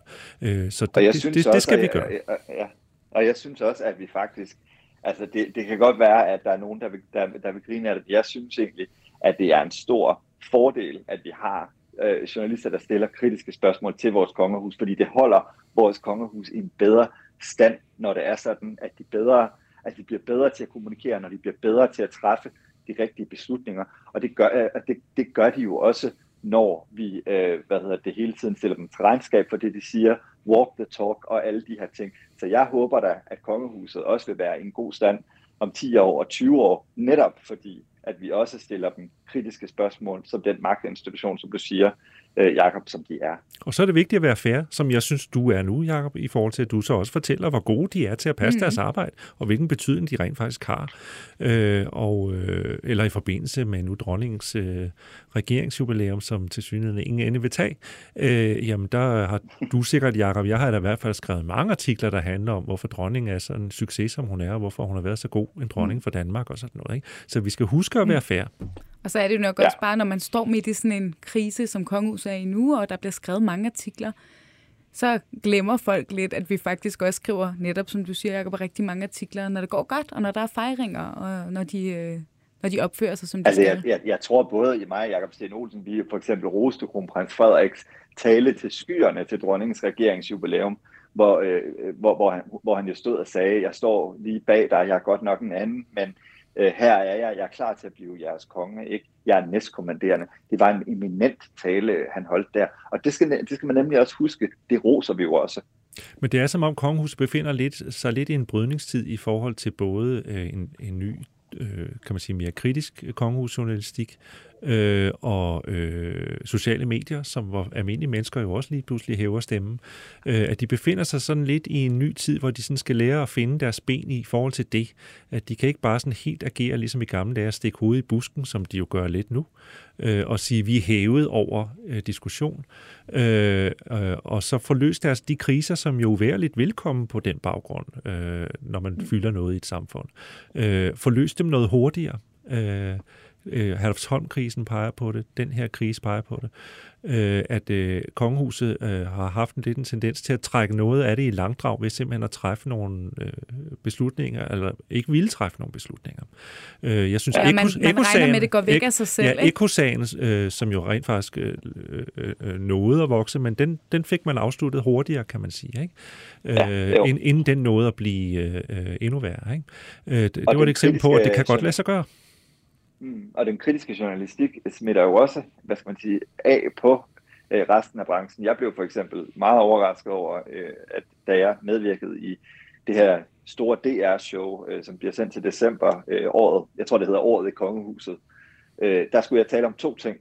Øh, så det, det, det, det skal vi gøre. Ja, og jeg synes også, at vi faktisk Altså, det, det kan godt være, at der er nogen, der vil, der, der vil grine af det. Jeg synes egentlig, at det er en stor fordel, at vi har øh, journalister, der stiller kritiske spørgsmål til vores kongehus, fordi det holder vores kongehus i en bedre stand, når det er sådan, at de, bedre, at de bliver bedre til at kommunikere, når de bliver bedre til at træffe de rigtige beslutninger. Og det gør, øh, det, det gør de jo også, når vi øh, hvad hedder det, hele tiden stiller dem til regnskab for det, de siger, walk the talk og alle de her ting. Så jeg håber da, at kongehuset også vil være i en god stand om 10 år og 20 år, netop fordi, at vi også stiller dem kritiske spørgsmål, som den magtinstitution, som du siger, øh, Jakob, som de er. Og så er det vigtigt at være fair, som jeg synes, du er nu, Jakob, i forhold til, at du så også fortæller, hvor gode de er til at passe mm. deres arbejde, og hvilken betydning de rent faktisk har. Øh, og, øh, eller i forbindelse med nu dronningens øh, regeringsjubilæum, som til synligheden ingen ende vil tage. Øh, jamen, der har du sikkert, Jakob, jeg har da i hvert fald skrevet mange artikler, der handler om, hvorfor dronningen er sådan en succes, som hun er, og hvorfor hun har været så god en dronning mm. for Danmark og sådan noget. Ikke? Så vi skal huske at være fair. Og så er det jo nok ja. også bare, når man står midt i sådan en krise, som kongehuset er i nu, og der bliver skrevet mange artikler, så glemmer folk lidt, at vi faktisk også skriver, netop som du siger, Jacob, rigtig mange artikler, når det går godt, og når der er fejringer, og når de, øh, når de opfører sig, som de altså, skal. Jeg, jeg, jeg tror både i mig og Jacob Sten Olsen, vi for eksempel roste kronprins Frederiks tale til skyerne til dronningens regeringsjubilæum, hvor, øh, hvor, hvor, han, hvor han jo stod og sagde, jeg står lige bag dig, jeg er godt nok en anden, men øh, her er jeg, jeg er klar til at blive jeres konge, ikke? jeg er næstkommanderende. Det var en eminent tale, han holdt der. Og det skal, det skal man nemlig også huske, det roser vi jo også. Men det er som om kongehuset befinder lidt, sig lidt i en brydningstid i forhold til både øh, en, en ny øh, kan man sige, mere kritisk kongehusjournalistik, øh, og øh, sociale medier, som hvor almindelige mennesker jo også lige pludselig hæver stemmen, øh, at de befinder sig sådan lidt i en ny tid, hvor de sådan skal lære at finde deres ben i forhold til det. At de kan ikke bare sådan helt agere ligesom i gamle dage, stikke hovedet i busken, som de jo gør lidt nu, øh, og sige, vi er hævet over øh, diskussion, øh, øh, og så få løst deres, de kriser, som jo er lidt velkommen på den baggrund, øh, når man fylder noget i et samfund. Øh, få løst dem noget hurtigere. Øh, øh, Herlufsholm-krisen peger på det, den her krise peger på det, øh, at øh, kongehuset øh, har haft en lidt en tendens til at trække noget af det i langdrag ved simpelthen at træffe nogle øh, beslutninger, eller ikke ville træffe nogle beslutninger. Øh, jeg synes, ja, man, man regner med, at det går væk af sig selv. Ja, ekosagen, øh, som jo rent faktisk øh, øh, øh, nåede at vokse, men den, den fik man afsluttet hurtigere, kan man sige, ikke? Øh, ja, inden den nåede at blive øh, endnu værre. Ikke? Øh, det, det var et eksempel på, at det kan godt lade sig gøre. Mm. Og den kritiske journalistik smitter jo også, hvad skal man sige, af på øh, resten af branchen. Jeg blev for eksempel meget overrasket over, øh, at da jeg medvirkede i det her store DR-show, øh, som bliver sendt til december øh, året, jeg tror det hedder Året i Kongehuset, øh, der skulle jeg tale om to ting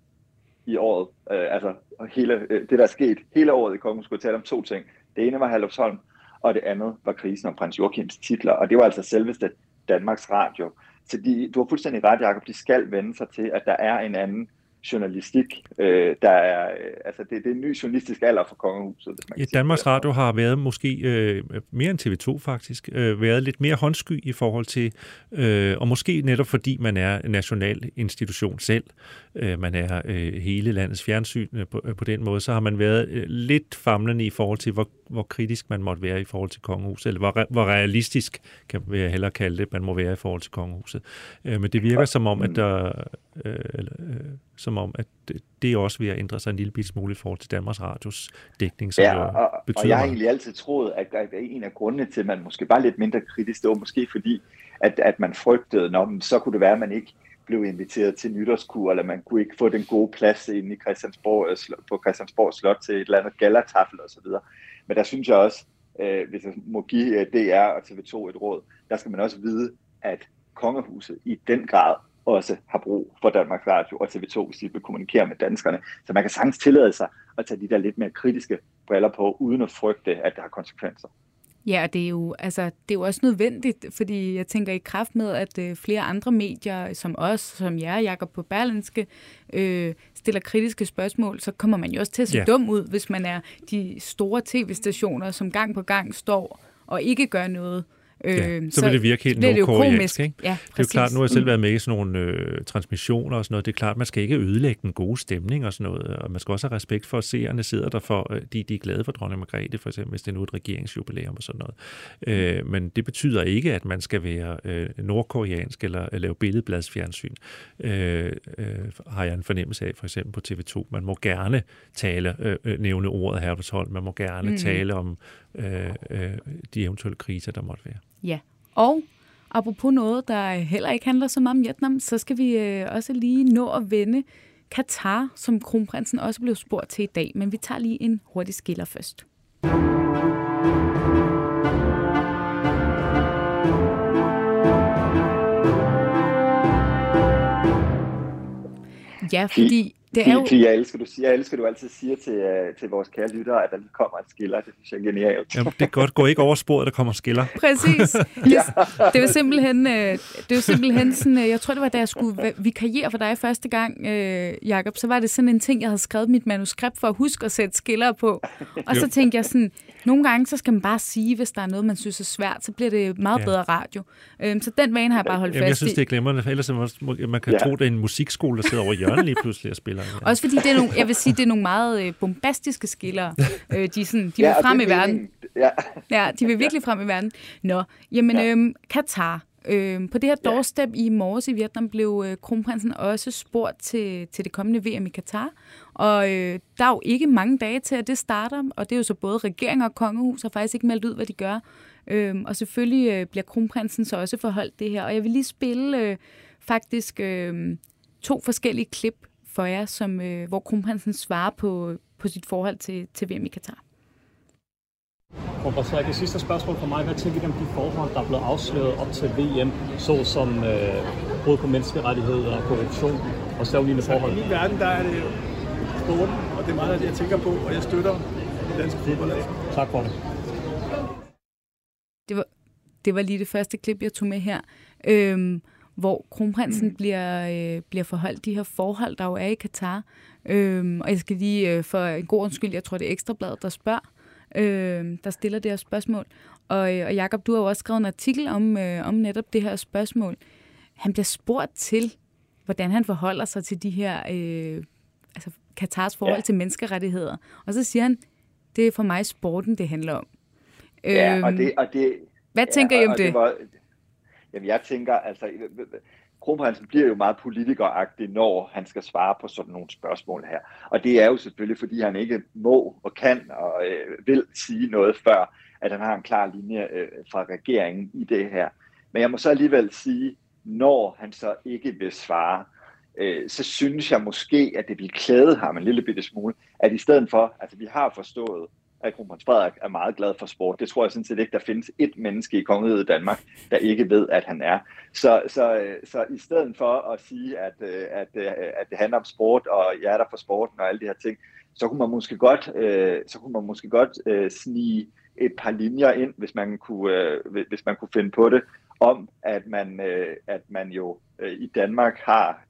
i året. Øh, altså hele, øh, det, der er sket hele året i Kongehuset, skulle jeg tale om to ting. Det ene var Herlufsholm, og det andet var krisen om prins Joachims titler, og det var altså selveste Danmarks Radio, så de, du har fuldstændig ret, Jacob, de skal vende sig til, at der er en anden journalistik, øh, der er, øh, altså det, det er en ny journalistisk alder for kongehuset. Hvis man ja, Danmarks Radio har været måske øh, mere end TV2 faktisk, øh, været lidt mere håndsky i forhold til, øh, og måske netop fordi man er en national institution selv, øh, man er øh, hele landets fjernsyn øh, på, øh, på den måde, så har man været øh, lidt famlende i forhold til, hvor, hvor kritisk man måtte være i forhold til kongehuset, eller hvor, hvor realistisk, kan jeg hellere kalde det, man må være i forhold til kongehuset. Øh, men det virker som om, at der... Øh, øh, som om, at det også vil ændre sig en lille smule i forhold til Danmarks Radios dækning, som ja, og, betyder og jeg har egentlig altid troet, at, en af grundene til, at man måske var lidt mindre kritisk, det var måske fordi, at, at man frygtede, når så kunne det være, at man ikke blev inviteret til nytårskur, eller man kunne ikke få den gode plads inde i Christiansborg, øh, på Christiansborg Slot til et eller andet gallertafel osv. Men der synes jeg også, øh, hvis jeg må give øh, DR og TV2 et råd, der skal man også vide, at kongehuset i den grad også har brug for Danmarks Radio og TV2, hvis de vil kommunikere med danskerne. Så man kan sagtens tillade sig at tage de der lidt mere kritiske briller på, uden at frygte, at det har konsekvenser. Ja, og det er jo, altså, det er jo også nødvendigt, fordi jeg tænker i kraft med, at øh, flere andre medier, som os, som jer, Jakob på Berlinske, øh, stiller kritiske spørgsmål, så kommer man jo også til at se ja. dum ud, hvis man er de store tv-stationer, som gang på gang står og ikke gør noget. Ja, øh, så, så vil det virke helt nordkoreansk. Ikke? Ja, det er jo klart, nu har jeg selv mm. været med i sådan nogle øh, transmissioner og sådan noget. Det er klart, man skal ikke ødelægge den gode stemning og sådan noget. Og man skal også have respekt for, at seerne sidder der for, øh, de, de er glade for dronning Margrethe, for eksempel, hvis det er nu et regeringsjubilæum og sådan noget. Øh, men det betyder ikke, at man skal være øh, nordkoreansk eller øh, lave billedbladsfjernsyn. Øh, øh, har jeg en fornemmelse af, for eksempel på TV2. Man må gerne tale, øh, øh nævne ordet Herbertsholm. Man må gerne mm. tale om øh, øh, de eventuelle kriser, der måtte være. Ja, og apropos noget, der heller ikke handler så meget om Vietnam, så skal vi øh, også lige nå at vende Katar, som kronprinsen også blev spurgt til i dag. Men vi tager lige en hurtig skiller først. Ja, fordi det er jo... Jeg elsker, du, siger, jeg elsker, du altid siger til, uh, til vores kære lyttere, at der lige kommer en skiller. Det synes jeg er genialt. Jamen, det er godt. Gå ikke over sporet, der kommer skiller. Præcis. Det, ja. det var simpelthen, øh, det var simpelthen sådan, øh, jeg tror, det var, da jeg skulle vikariere for dig første gang, øh, Jakob, så var det sådan en ting, jeg havde skrevet mit manuskript for at huske at sætte skiller på. Og så tænkte jeg sådan, nogle gange, så skal man bare sige, hvis der er noget, man synes er svært, så bliver det meget ja. bedre radio. Øhm, så den vane har jeg bare holdt Jamen, fast i. Jeg synes, det er glemrende, for ellers man kan ja. tro, det er en musikskole, der sidder over hjørnet lige pludselig og spiller. Ja. Også fordi det er nogle, jeg vil sige, det er nogle meget øh, bombastiske skiller. Øh, de, sådan, de ja, vil frem i verden. Ja. ja, de vil virkelig frem i verden. Nå, jamen, ja. øhm, Katar. Øh, på det her doorstep ja. i morges i Vietnam blev øh, kronprinsen også spurgt til, til det kommende VM i Katar. Og øh, der er jo ikke mange dage til, at det starter, og det er jo så både regering og kongehus har faktisk ikke meldt ud, hvad de gør. Øh, og selvfølgelig øh, bliver kronprinsen så også forholdt det her. Og jeg vil lige spille øh, faktisk øh, to forskellige klip for jer, som, øh, hvor kronprinsen svarer på, på sit forhold til, til VM i Katar. Så det sidste spørgsmål for mig. Hvad tænker du om de forhold, der er blevet afsløret op til VM, såsom øh, brud på menneskerettigheder, korruption og slavlignende forhold? I min verden, der er det sporten, og det er meget af det, jeg tænker på, og jeg støtter det danske fodboldlag. Tak for det. Det var, det var lige det første klip, jeg tog med her, øhm, hvor kronprinsen mm. bliver, øh, bliver forholdt de her forhold, der jo er i Katar. Øhm, og jeg skal lige øh, for en god undskyld, jeg tror, det er Ekstrabladet, der spørger, øh, der stiller det her spørgsmål. Og, øh, og Jakob, du har jo også skrevet en artikel om, øh, om netop det her spørgsmål. Han bliver spurgt til, hvordan han forholder sig til de her, øh, altså Katars forhold ja. til menneskerettigheder. Og så siger han, det er for mig sporten, det handler om. Ja, og øhm, det... Og det hvad tænker ja, I om det? det var, jamen, jeg tænker, altså, kronprinsen bliver jo meget politikeragtig, når han skal svare på sådan nogle spørgsmål her. Og det er jo selvfølgelig, fordi han ikke må og kan og øh, vil sige noget før, at han har en klar linje øh, fra regeringen i det her. Men jeg må så alligevel sige, når han så ikke vil svare, øh, så synes jeg måske, at det vil klæde ham en lille bitte smule, at i stedet for, altså vi har forstået, at kronprins Frederik er meget glad for sport. Det tror jeg sådan set ikke, der findes et menneske i kongeriget Danmark, der ikke ved, at han er. Så, så, øh, så i stedet for at sige, at, øh, at, øh, at det handler om sport, og jeg er der for sporten og alle de her ting, så kunne man måske godt, så kunne man måske godt snige et par linjer ind, hvis man kunne, hvis man kunne finde på det, om at man, at man jo i Danmark har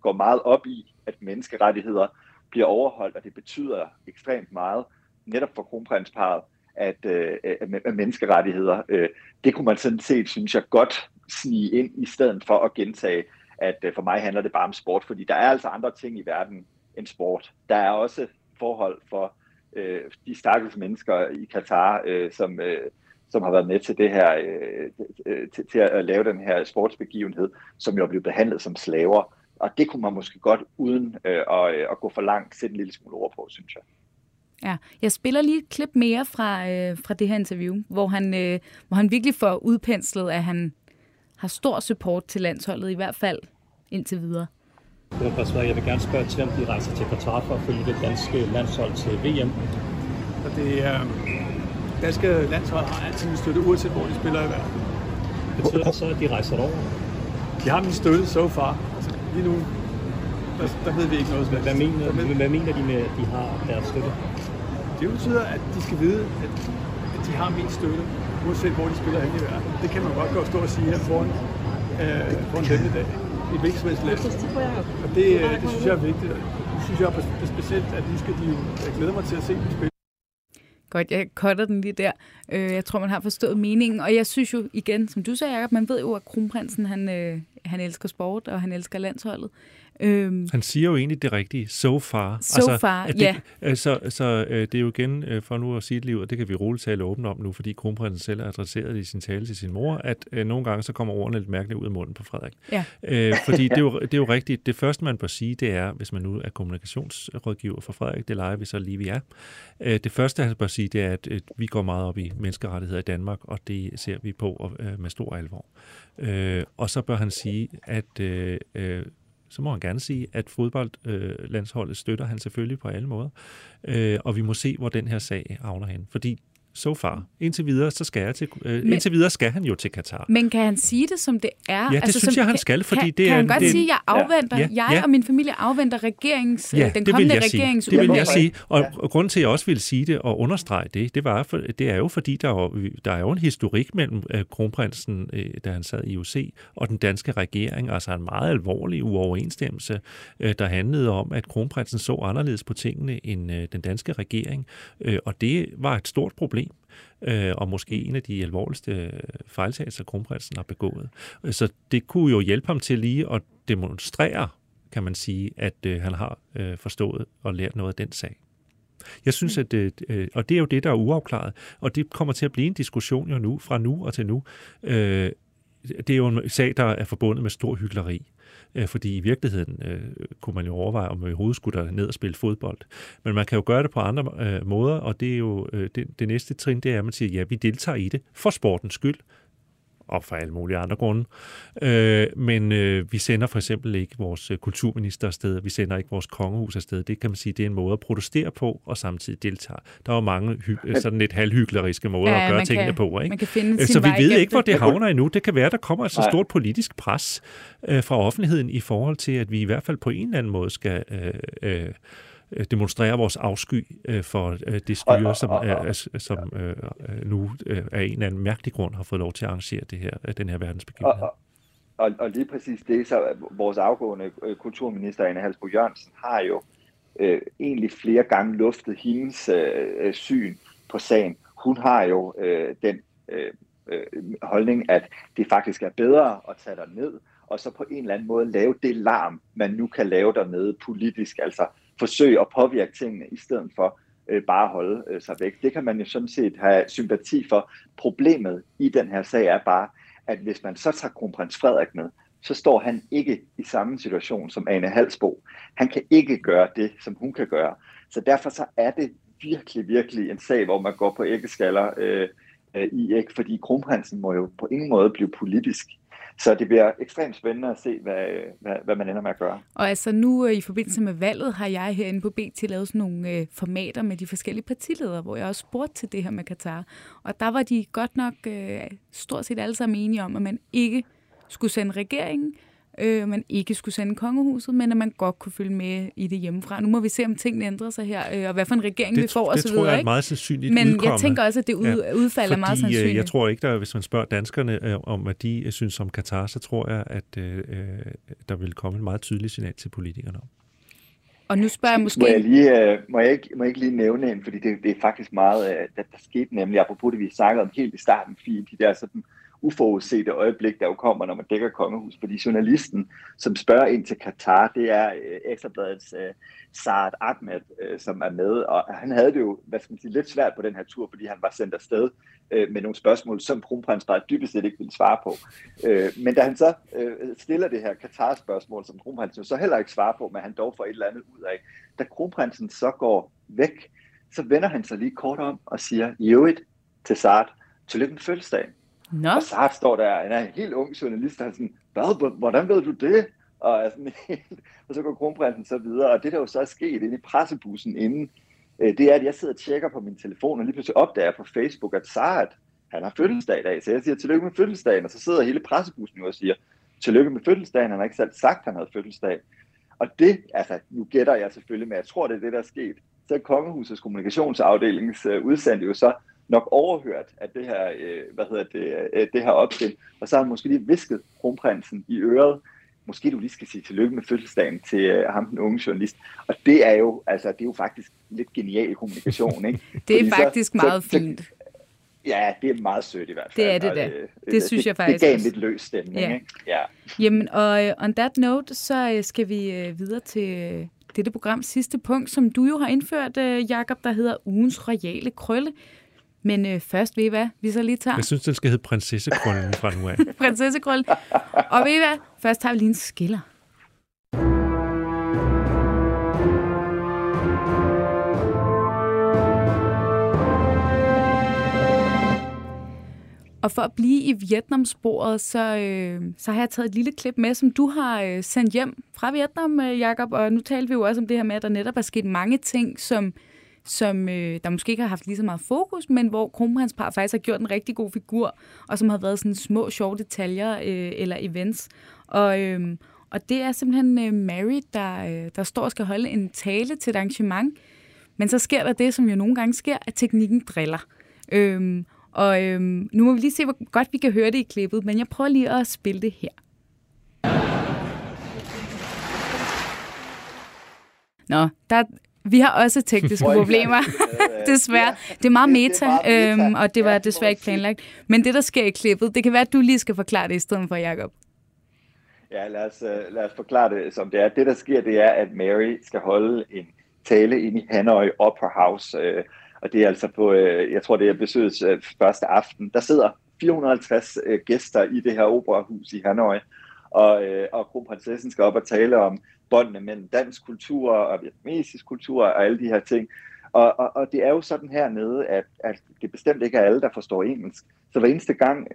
går meget op i, at menneskerettigheder bliver overholdt, og det betyder ekstremt meget netop for kronprinsparet, at, øh, at menneskerettigheder, øh, det kunne man sådan set, synes jeg, godt snige ind, i stedet for at gentage, at øh, for mig handler det bare om sport, fordi der er altså andre ting i verden end sport. Der er også forhold for øh, de stakkels mennesker i Katar, øh, som, øh, som har været med til det her, øh, øh, til, til at lave den her sportsbegivenhed, som jo er blevet behandlet som slaver. Og det kunne man måske godt, uden øh, at, øh, at gå for langt, sætte en lille smule ord på, synes jeg. Ja, jeg spiller lige et klip mere fra, øh, fra det her interview, hvor han, øh, hvor han virkelig får udpenslet, at han har stor support til landsholdet, i hvert fald indtil videre. Jeg vil gerne spørge til, om de rejser til Qatar for at følge det danske landshold til VM. Og det er, danske landshold har altid min støtte, uanset hvor de spiller i verden. Betyder det så, at de rejser over? De har min støtte so far. Altså, lige nu, der, der ved vi ikke noget. Hvad mener, hvad mener de med, at de har deres støtte? Det betyder, at de skal vide, at, at de har min støtte, uanset hvor de spiller hen i verden. Det kan man godt gå og stå og sige her foran, øh, foran denne dag. I et hvilket som helst land. Og det, øh, det synes jeg er vigtigt. Det synes jeg er specielt, at nu skal de jo... Jeg glæder mig til at se dem spille. Godt, jeg cutter den lige der. Øh, jeg tror, man har forstået meningen. Og jeg synes jo igen, som du sagde, Jacob, man ved jo, at kronprinsen han, øh, han elsker sport, og han elsker landsholdet. Øhm, Han siger jo egentlig det rigtige, so far. So altså, far, det, ja. Yeah. Så, så øh, det er jo igen, øh, for nu at sige det lige ud, det kan vi roligt tale åbent om nu, fordi kronprinsen selv har adresseret i sin tale til sin mor, at øh, nogle gange så kommer ordene lidt mærkeligt ud af munden på Frederik. Ja. Øh, fordi det er, jo, det er jo rigtigt. Det første, man bør sige, det er, hvis man nu er kommunikationsrådgiver for Frederik, det leger vi så lige, vi er. Øh, det første, han bør sige, det er, at øh, vi går meget op i menneskerettigheder i Danmark, og det ser vi på øh, med stor alvor. Øh, og så bør han sige, at øh, øh, så må han gerne sige, at fodboldlandsholdet øh, støtter han selvfølgelig på alle måder. Øh, og vi må se, hvor den her sag havner hen. Fordi so far. Indtil videre, så skal jeg til, øh, men, indtil videre skal han jo til Katar. Men kan han sige det, som det er? Ja, det altså, synes som, jeg, han skal, fordi kan, det er... Kan han godt det, sige, at jeg afventer, ja, ja, jeg og min familie afventer regerings, ja, den kommende regerings Det vil jeg sige. Og, ja. og grunden til, at jeg også vil sige det og understrege det, det, var for, det er jo fordi, der er, der er jo en historik mellem uh, kronprinsen, uh, da han sad i UC, og den danske regering. Altså en meget alvorlig uoverensstemmelse, uh, der handlede om, at kronprinsen så anderledes på tingene end uh, den danske regering. Uh, og det var et stort problem øh, og måske en af de alvorligste fejltagelser, kronprinsen har begået. Så det kunne jo hjælpe ham til lige at demonstrere, kan man sige, at øh, han har øh, forstået og lært noget af den sag. Jeg synes, at, øh, og det er jo det, der er uafklaret, og det kommer til at blive en diskussion jo nu, fra nu og til nu. Øh, det er jo en sag, der er forbundet med stor hyggeleri. Øh, fordi i virkeligheden øh, kunne man jo overveje, om man i hovedet skulle der ned og spille fodbold. Men man kan jo gøre det på andre øh, måder, og det er jo øh, det, det næste trin, det er, at man siger, ja, vi deltager i det for sportens skyld og for alle mulige andre grunde. Øh, men øh, vi sender for eksempel ikke vores øh, kulturminister afsted, vi sender ikke vores kongehus afsted. Det kan man sige, det er en måde at protestere på, og samtidig deltage. Der er jo mange hy- sådan lidt halvhykleriske måder ja, at gøre tingene kan, på. Ikke? Man kan finde øh, Så vi ved ikke, hvor det havner endnu. Det kan være, der kommer et så stort politisk pres øh, fra offentligheden i forhold til, at vi i hvert fald på en eller anden måde skal... Øh, øh, Øh, demonstrere vores afsky øh, for øh, det styre, som, er, som øh, nu øh, af en eller anden mærkelig grund har fået lov til at arrangere det her, den her verdensbegivenhed. Og, og, lige præcis det, så vores afgående kulturminister, Anne Halsbo Jørgensen, har jo øh, egentlig flere gange luftet hendes øh, syn på sagen. Hun har jo øh, den øh, holdning, at det faktisk er bedre at tage der ned, og så på en eller anden måde lave det larm, man nu kan lave dernede politisk. Altså forsøge at påvirke tingene, i stedet for øh, bare at holde øh, sig væk. Det kan man jo sådan set have sympati for. Problemet i den her sag er bare, at hvis man så tager kronprins Frederik med, så står han ikke i samme situation som Ane Halsbo. Han kan ikke gøre det, som hun kan gøre. Så derfor så er det virkelig, virkelig en sag, hvor man går på æggeskaller øh, øh, i æg, fordi kronprinsen må jo på ingen måde blive politisk så det bliver ekstremt spændende at se, hvad, hvad, hvad man ender med at gøre. Og altså nu øh, i forbindelse med valget har jeg herinde på BT lavet sådan nogle øh, formater med de forskellige partiledere, hvor jeg også spurgte til det her med Katar. Og der var de godt nok øh, stort set alle sammen enige om, at man ikke skulle sende regeringen, øh, man ikke skulle sende kongehuset, men at man godt kunne følge med i det hjemmefra. Nu må vi se, om tingene ændrer sig her, øh, og hvad for en regering det, vi får osv. Det tror jeg er et meget sandsynligt Men udkomme. jeg tænker også, at det ud, ja, udfald er meget sandsynligt. Øh, jeg tror ikke, der, hvis man spørger danskerne øh, om, hvad de øh, synes om Katar, så tror jeg, at øh, der vil komme en meget tydelig signal til politikerne om. Og nu spørger jeg måske... Må jeg, lige, øh, må jeg, ikke, må jeg ikke lige nævne en, fordi det, det er faktisk meget, øh, der, der skete nemlig, apropos det, vi snakkede om helt i starten, fordi de der sådan uforudsete øjeblik, der jo kommer, når man dækker kongehus. Fordi journalisten, som spørger ind til Katar, det er øh, Ekstrabladets øh, Saad Ahmed, øh, som er med. Og han havde det jo, hvad skal man sige, lidt svært på den her tur, fordi han var sendt afsted øh, med nogle spørgsmål, som kronprins bare dybest set ikke ville svare på. Øh, men da han så øh, stiller det her Katar-spørgsmål, som kronprinsen så heller ikke svarer på, men han dog får et eller andet ud af, da kronprinsen så går væk, så vender han sig lige kort om og siger, Jøvigt til Saad, tillykke med fødselsdagen. Nå. Og så står der, en, er en helt ung journalist, der er sådan, Hvad, hvordan ved du det? Og, er sådan, og så går kronprinsen så videre, og det der jo så er sket inde i pressebussen inden, øh, det er, at jeg sidder og tjekker på min telefon, og lige pludselig opdager jeg på Facebook, at Saad, han har fødselsdag i dag, så jeg siger tillykke med fødselsdagen, og så sidder hele pressebussen jo og siger, tillykke med fødselsdagen, han har ikke selv sagt, at han havde fødselsdag. Og det, altså nu gætter jeg selvfølgelig, men jeg tror, det er det, der er sket. Så er Kongehusets kommunikationsafdelings uh, udsendte jo så nok overhørt at det her, øh, hvad hedder det, øh, det her optrin, og så har han måske lige visket kronprinsen i øret, måske du lige skal sige tillykke med fødselsdagen til øh, ham, den unge journalist. Og det er jo, altså, det er jo faktisk lidt genial kommunikation, ikke? det er Fordi faktisk så, meget så, fint. Så, ja, det er meget sødt i hvert fald. Det er det da. Det, det synes det, jeg faktisk Det gav en lidt løs stemning, ja. ikke? Ja. Jamen, og uh, on that note, så uh, skal vi uh, videre til uh, dette programs sidste punkt, som du jo har indført, uh, Jakob, der hedder ugens royale krølle. Men øh, først, ved I hvad, vi så lige tager... Jeg synes, den skal hedde prinsessekrøllen fra nu af. Prinsessekrølle. Og ved I hvad, først tager vi lige en skiller. Og for at blive i Vietnamsporet, så, øh, så har jeg taget et lille klip med, som du har øh, sendt hjem fra Vietnam, øh, Jakob. Og nu talte vi jo også om det her med, at der netop er sket mange ting, som som øh, der måske ikke har haft lige så meget fokus, men hvor kronprinspar faktisk har gjort en rigtig god figur, og som har været sådan små, sjove detaljer øh, eller events. Og, øh, og det er simpelthen øh, Mary, der, øh, der står og skal holde en tale til et arrangement, men så sker der det, som jo nogle gange sker, at teknikken driller. Øh, og øh, nu må vi lige se, hvor godt vi kan høre det i klippet, men jeg prøver lige at spille det her. Nå, der, vi har også tekniske problemer, desværre. Det er meget meta, øhm, og det var desværre ikke planlagt. Men det, der sker i klippet, det kan være, at du lige skal forklare det i stedet for, Jacob. Ja, lad os, øh, lad os forklare det, som det er. Det, der sker, det er, at Mary skal holde en tale ind i Hanoi Opera House, øh, og det er altså på, øh, jeg tror det er besøgets øh, første aften. Der sidder 450 øh, gæster i det her operahus i Hanoi, og, øh, og kronprinsessen skal op og tale om båndene mellem dansk kultur og vietnamesisk kultur og alle de her ting. Og, og, og det er jo sådan hernede, at, at det bestemt ikke er alle, der forstår engelsk. Så hver eneste gang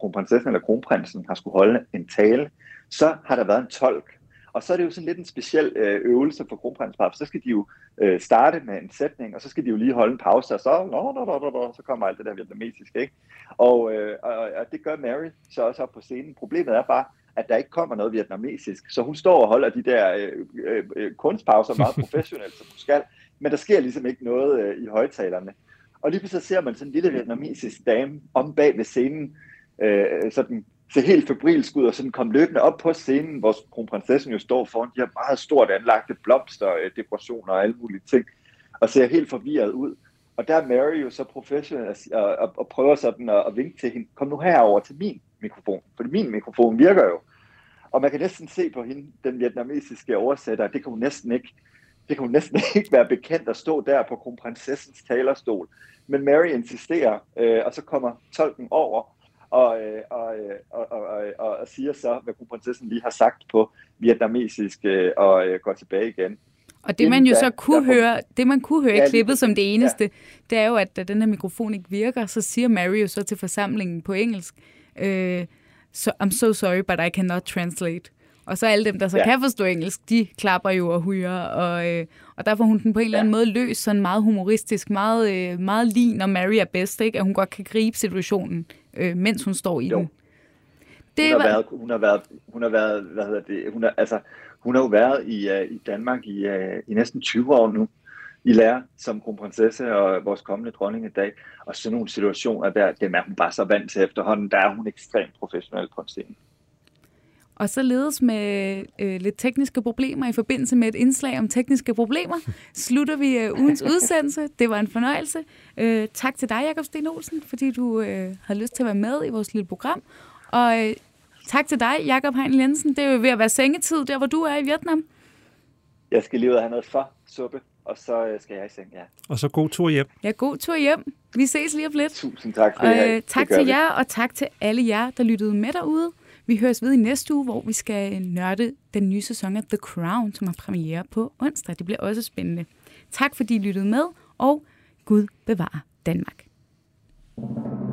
kronprinsessen eller kronprinsen har skulle holde en tale, så har der været en tolk. Og så er det jo sådan lidt en speciel øh, øvelse for kronprinsparet, så skal de jo øh, starte med en sætning, og så skal de jo lige holde en pause, og så, nå, nå, nå, nå, nå, så kommer alt det der vietnamesisk, ikke? Og, øh, og, og det gør Mary så også op på scenen. Problemet er bare, at der ikke kommer noget vietnamesisk, så hun står og holder de der øh, øh, øh kunstpauser meget professionelt, som hun skal, men der sker ligesom ikke noget øh, i højtalerne. Og lige pludselig ser man sådan en lille vietnamesisk dame om bag ved scenen, øh, sådan se helt febrilsk ud og sådan komme løbende op på scenen, hvor kronprinsessen jo står foran de her meget stort anlagte blomster, dekorationer og alle mulige ting, og ser helt forvirret ud. Og der er Mary jo så professionel og, og, og prøver sådan at, at vinke til hende, kom nu herover til min mikrofon, for min mikrofon virker jo. Og man kan næsten se på hende, den vietnamesiske oversætter, det kan hun næsten ikke, det kan hun næsten ikke være bekendt at stå der på kronprinsessens talerstol. Men Mary insisterer, øh, og så kommer tolken over, og, øh, og, øh, og, og, og, og siger så, hvad kronprinsessen lige har sagt på vietnamesisk, øh, og går tilbage igen. Og det man jo så kunne høre, det man kunne høre i klippet som det eneste, ja. det er jo, at da den her mikrofon ikke virker, så siger Mary jo så til forsamlingen på engelsk, øh, so, I'm so sorry, but I cannot translate. Og så alle dem, der så ja. kan forstå engelsk, de klapper jo og hujer, og, øh, og der får hun den på en eller anden måde løs, sådan meget humoristisk, meget, øh, meget lige, når Mary er bedst, ikke? at hun godt kan gribe situationen, øh, mens hun står i jo. den. Det hun, har var... været, hun har været, hun har været, hvad hedder det, hun har, altså, hun har jo været i, uh, i Danmark i, uh, i næsten 20 år nu, i lære som kronprinsesse og vores kommende dronning i dag. Og sådan nogle situationer der, dem er hun bare så vant til efterhånden, der er hun ekstremt professionel på scenen. Og så ledes med øh, lidt tekniske problemer i forbindelse med et indslag om tekniske problemer, slutter vi øh, ugens udsendelse. Det var en fornøjelse. Øh, tak til dig, Jakob Sten Olsen, fordi du øh, havde lyst til at være med i vores lille program. Og øh, tak til dig, Jakob Hein Jensen. Det er jo ved at være sengetid, der hvor du er i Vietnam. Jeg skal lige ud og have noget for suppe, og så øh, skal jeg i seng, ja. Og så god tur hjem. Ja, god tur hjem. Vi ses lige om lidt. Tusind tak for det. Øh, tak til jer, og tak til alle jer, der lyttede med derude. Vi høres ved i næste uge, hvor vi skal nørde den nye sæson af The Crown, som har premiere på onsdag. Det bliver også spændende. Tak fordi I lyttede med, og Gud bevarer Danmark. thank you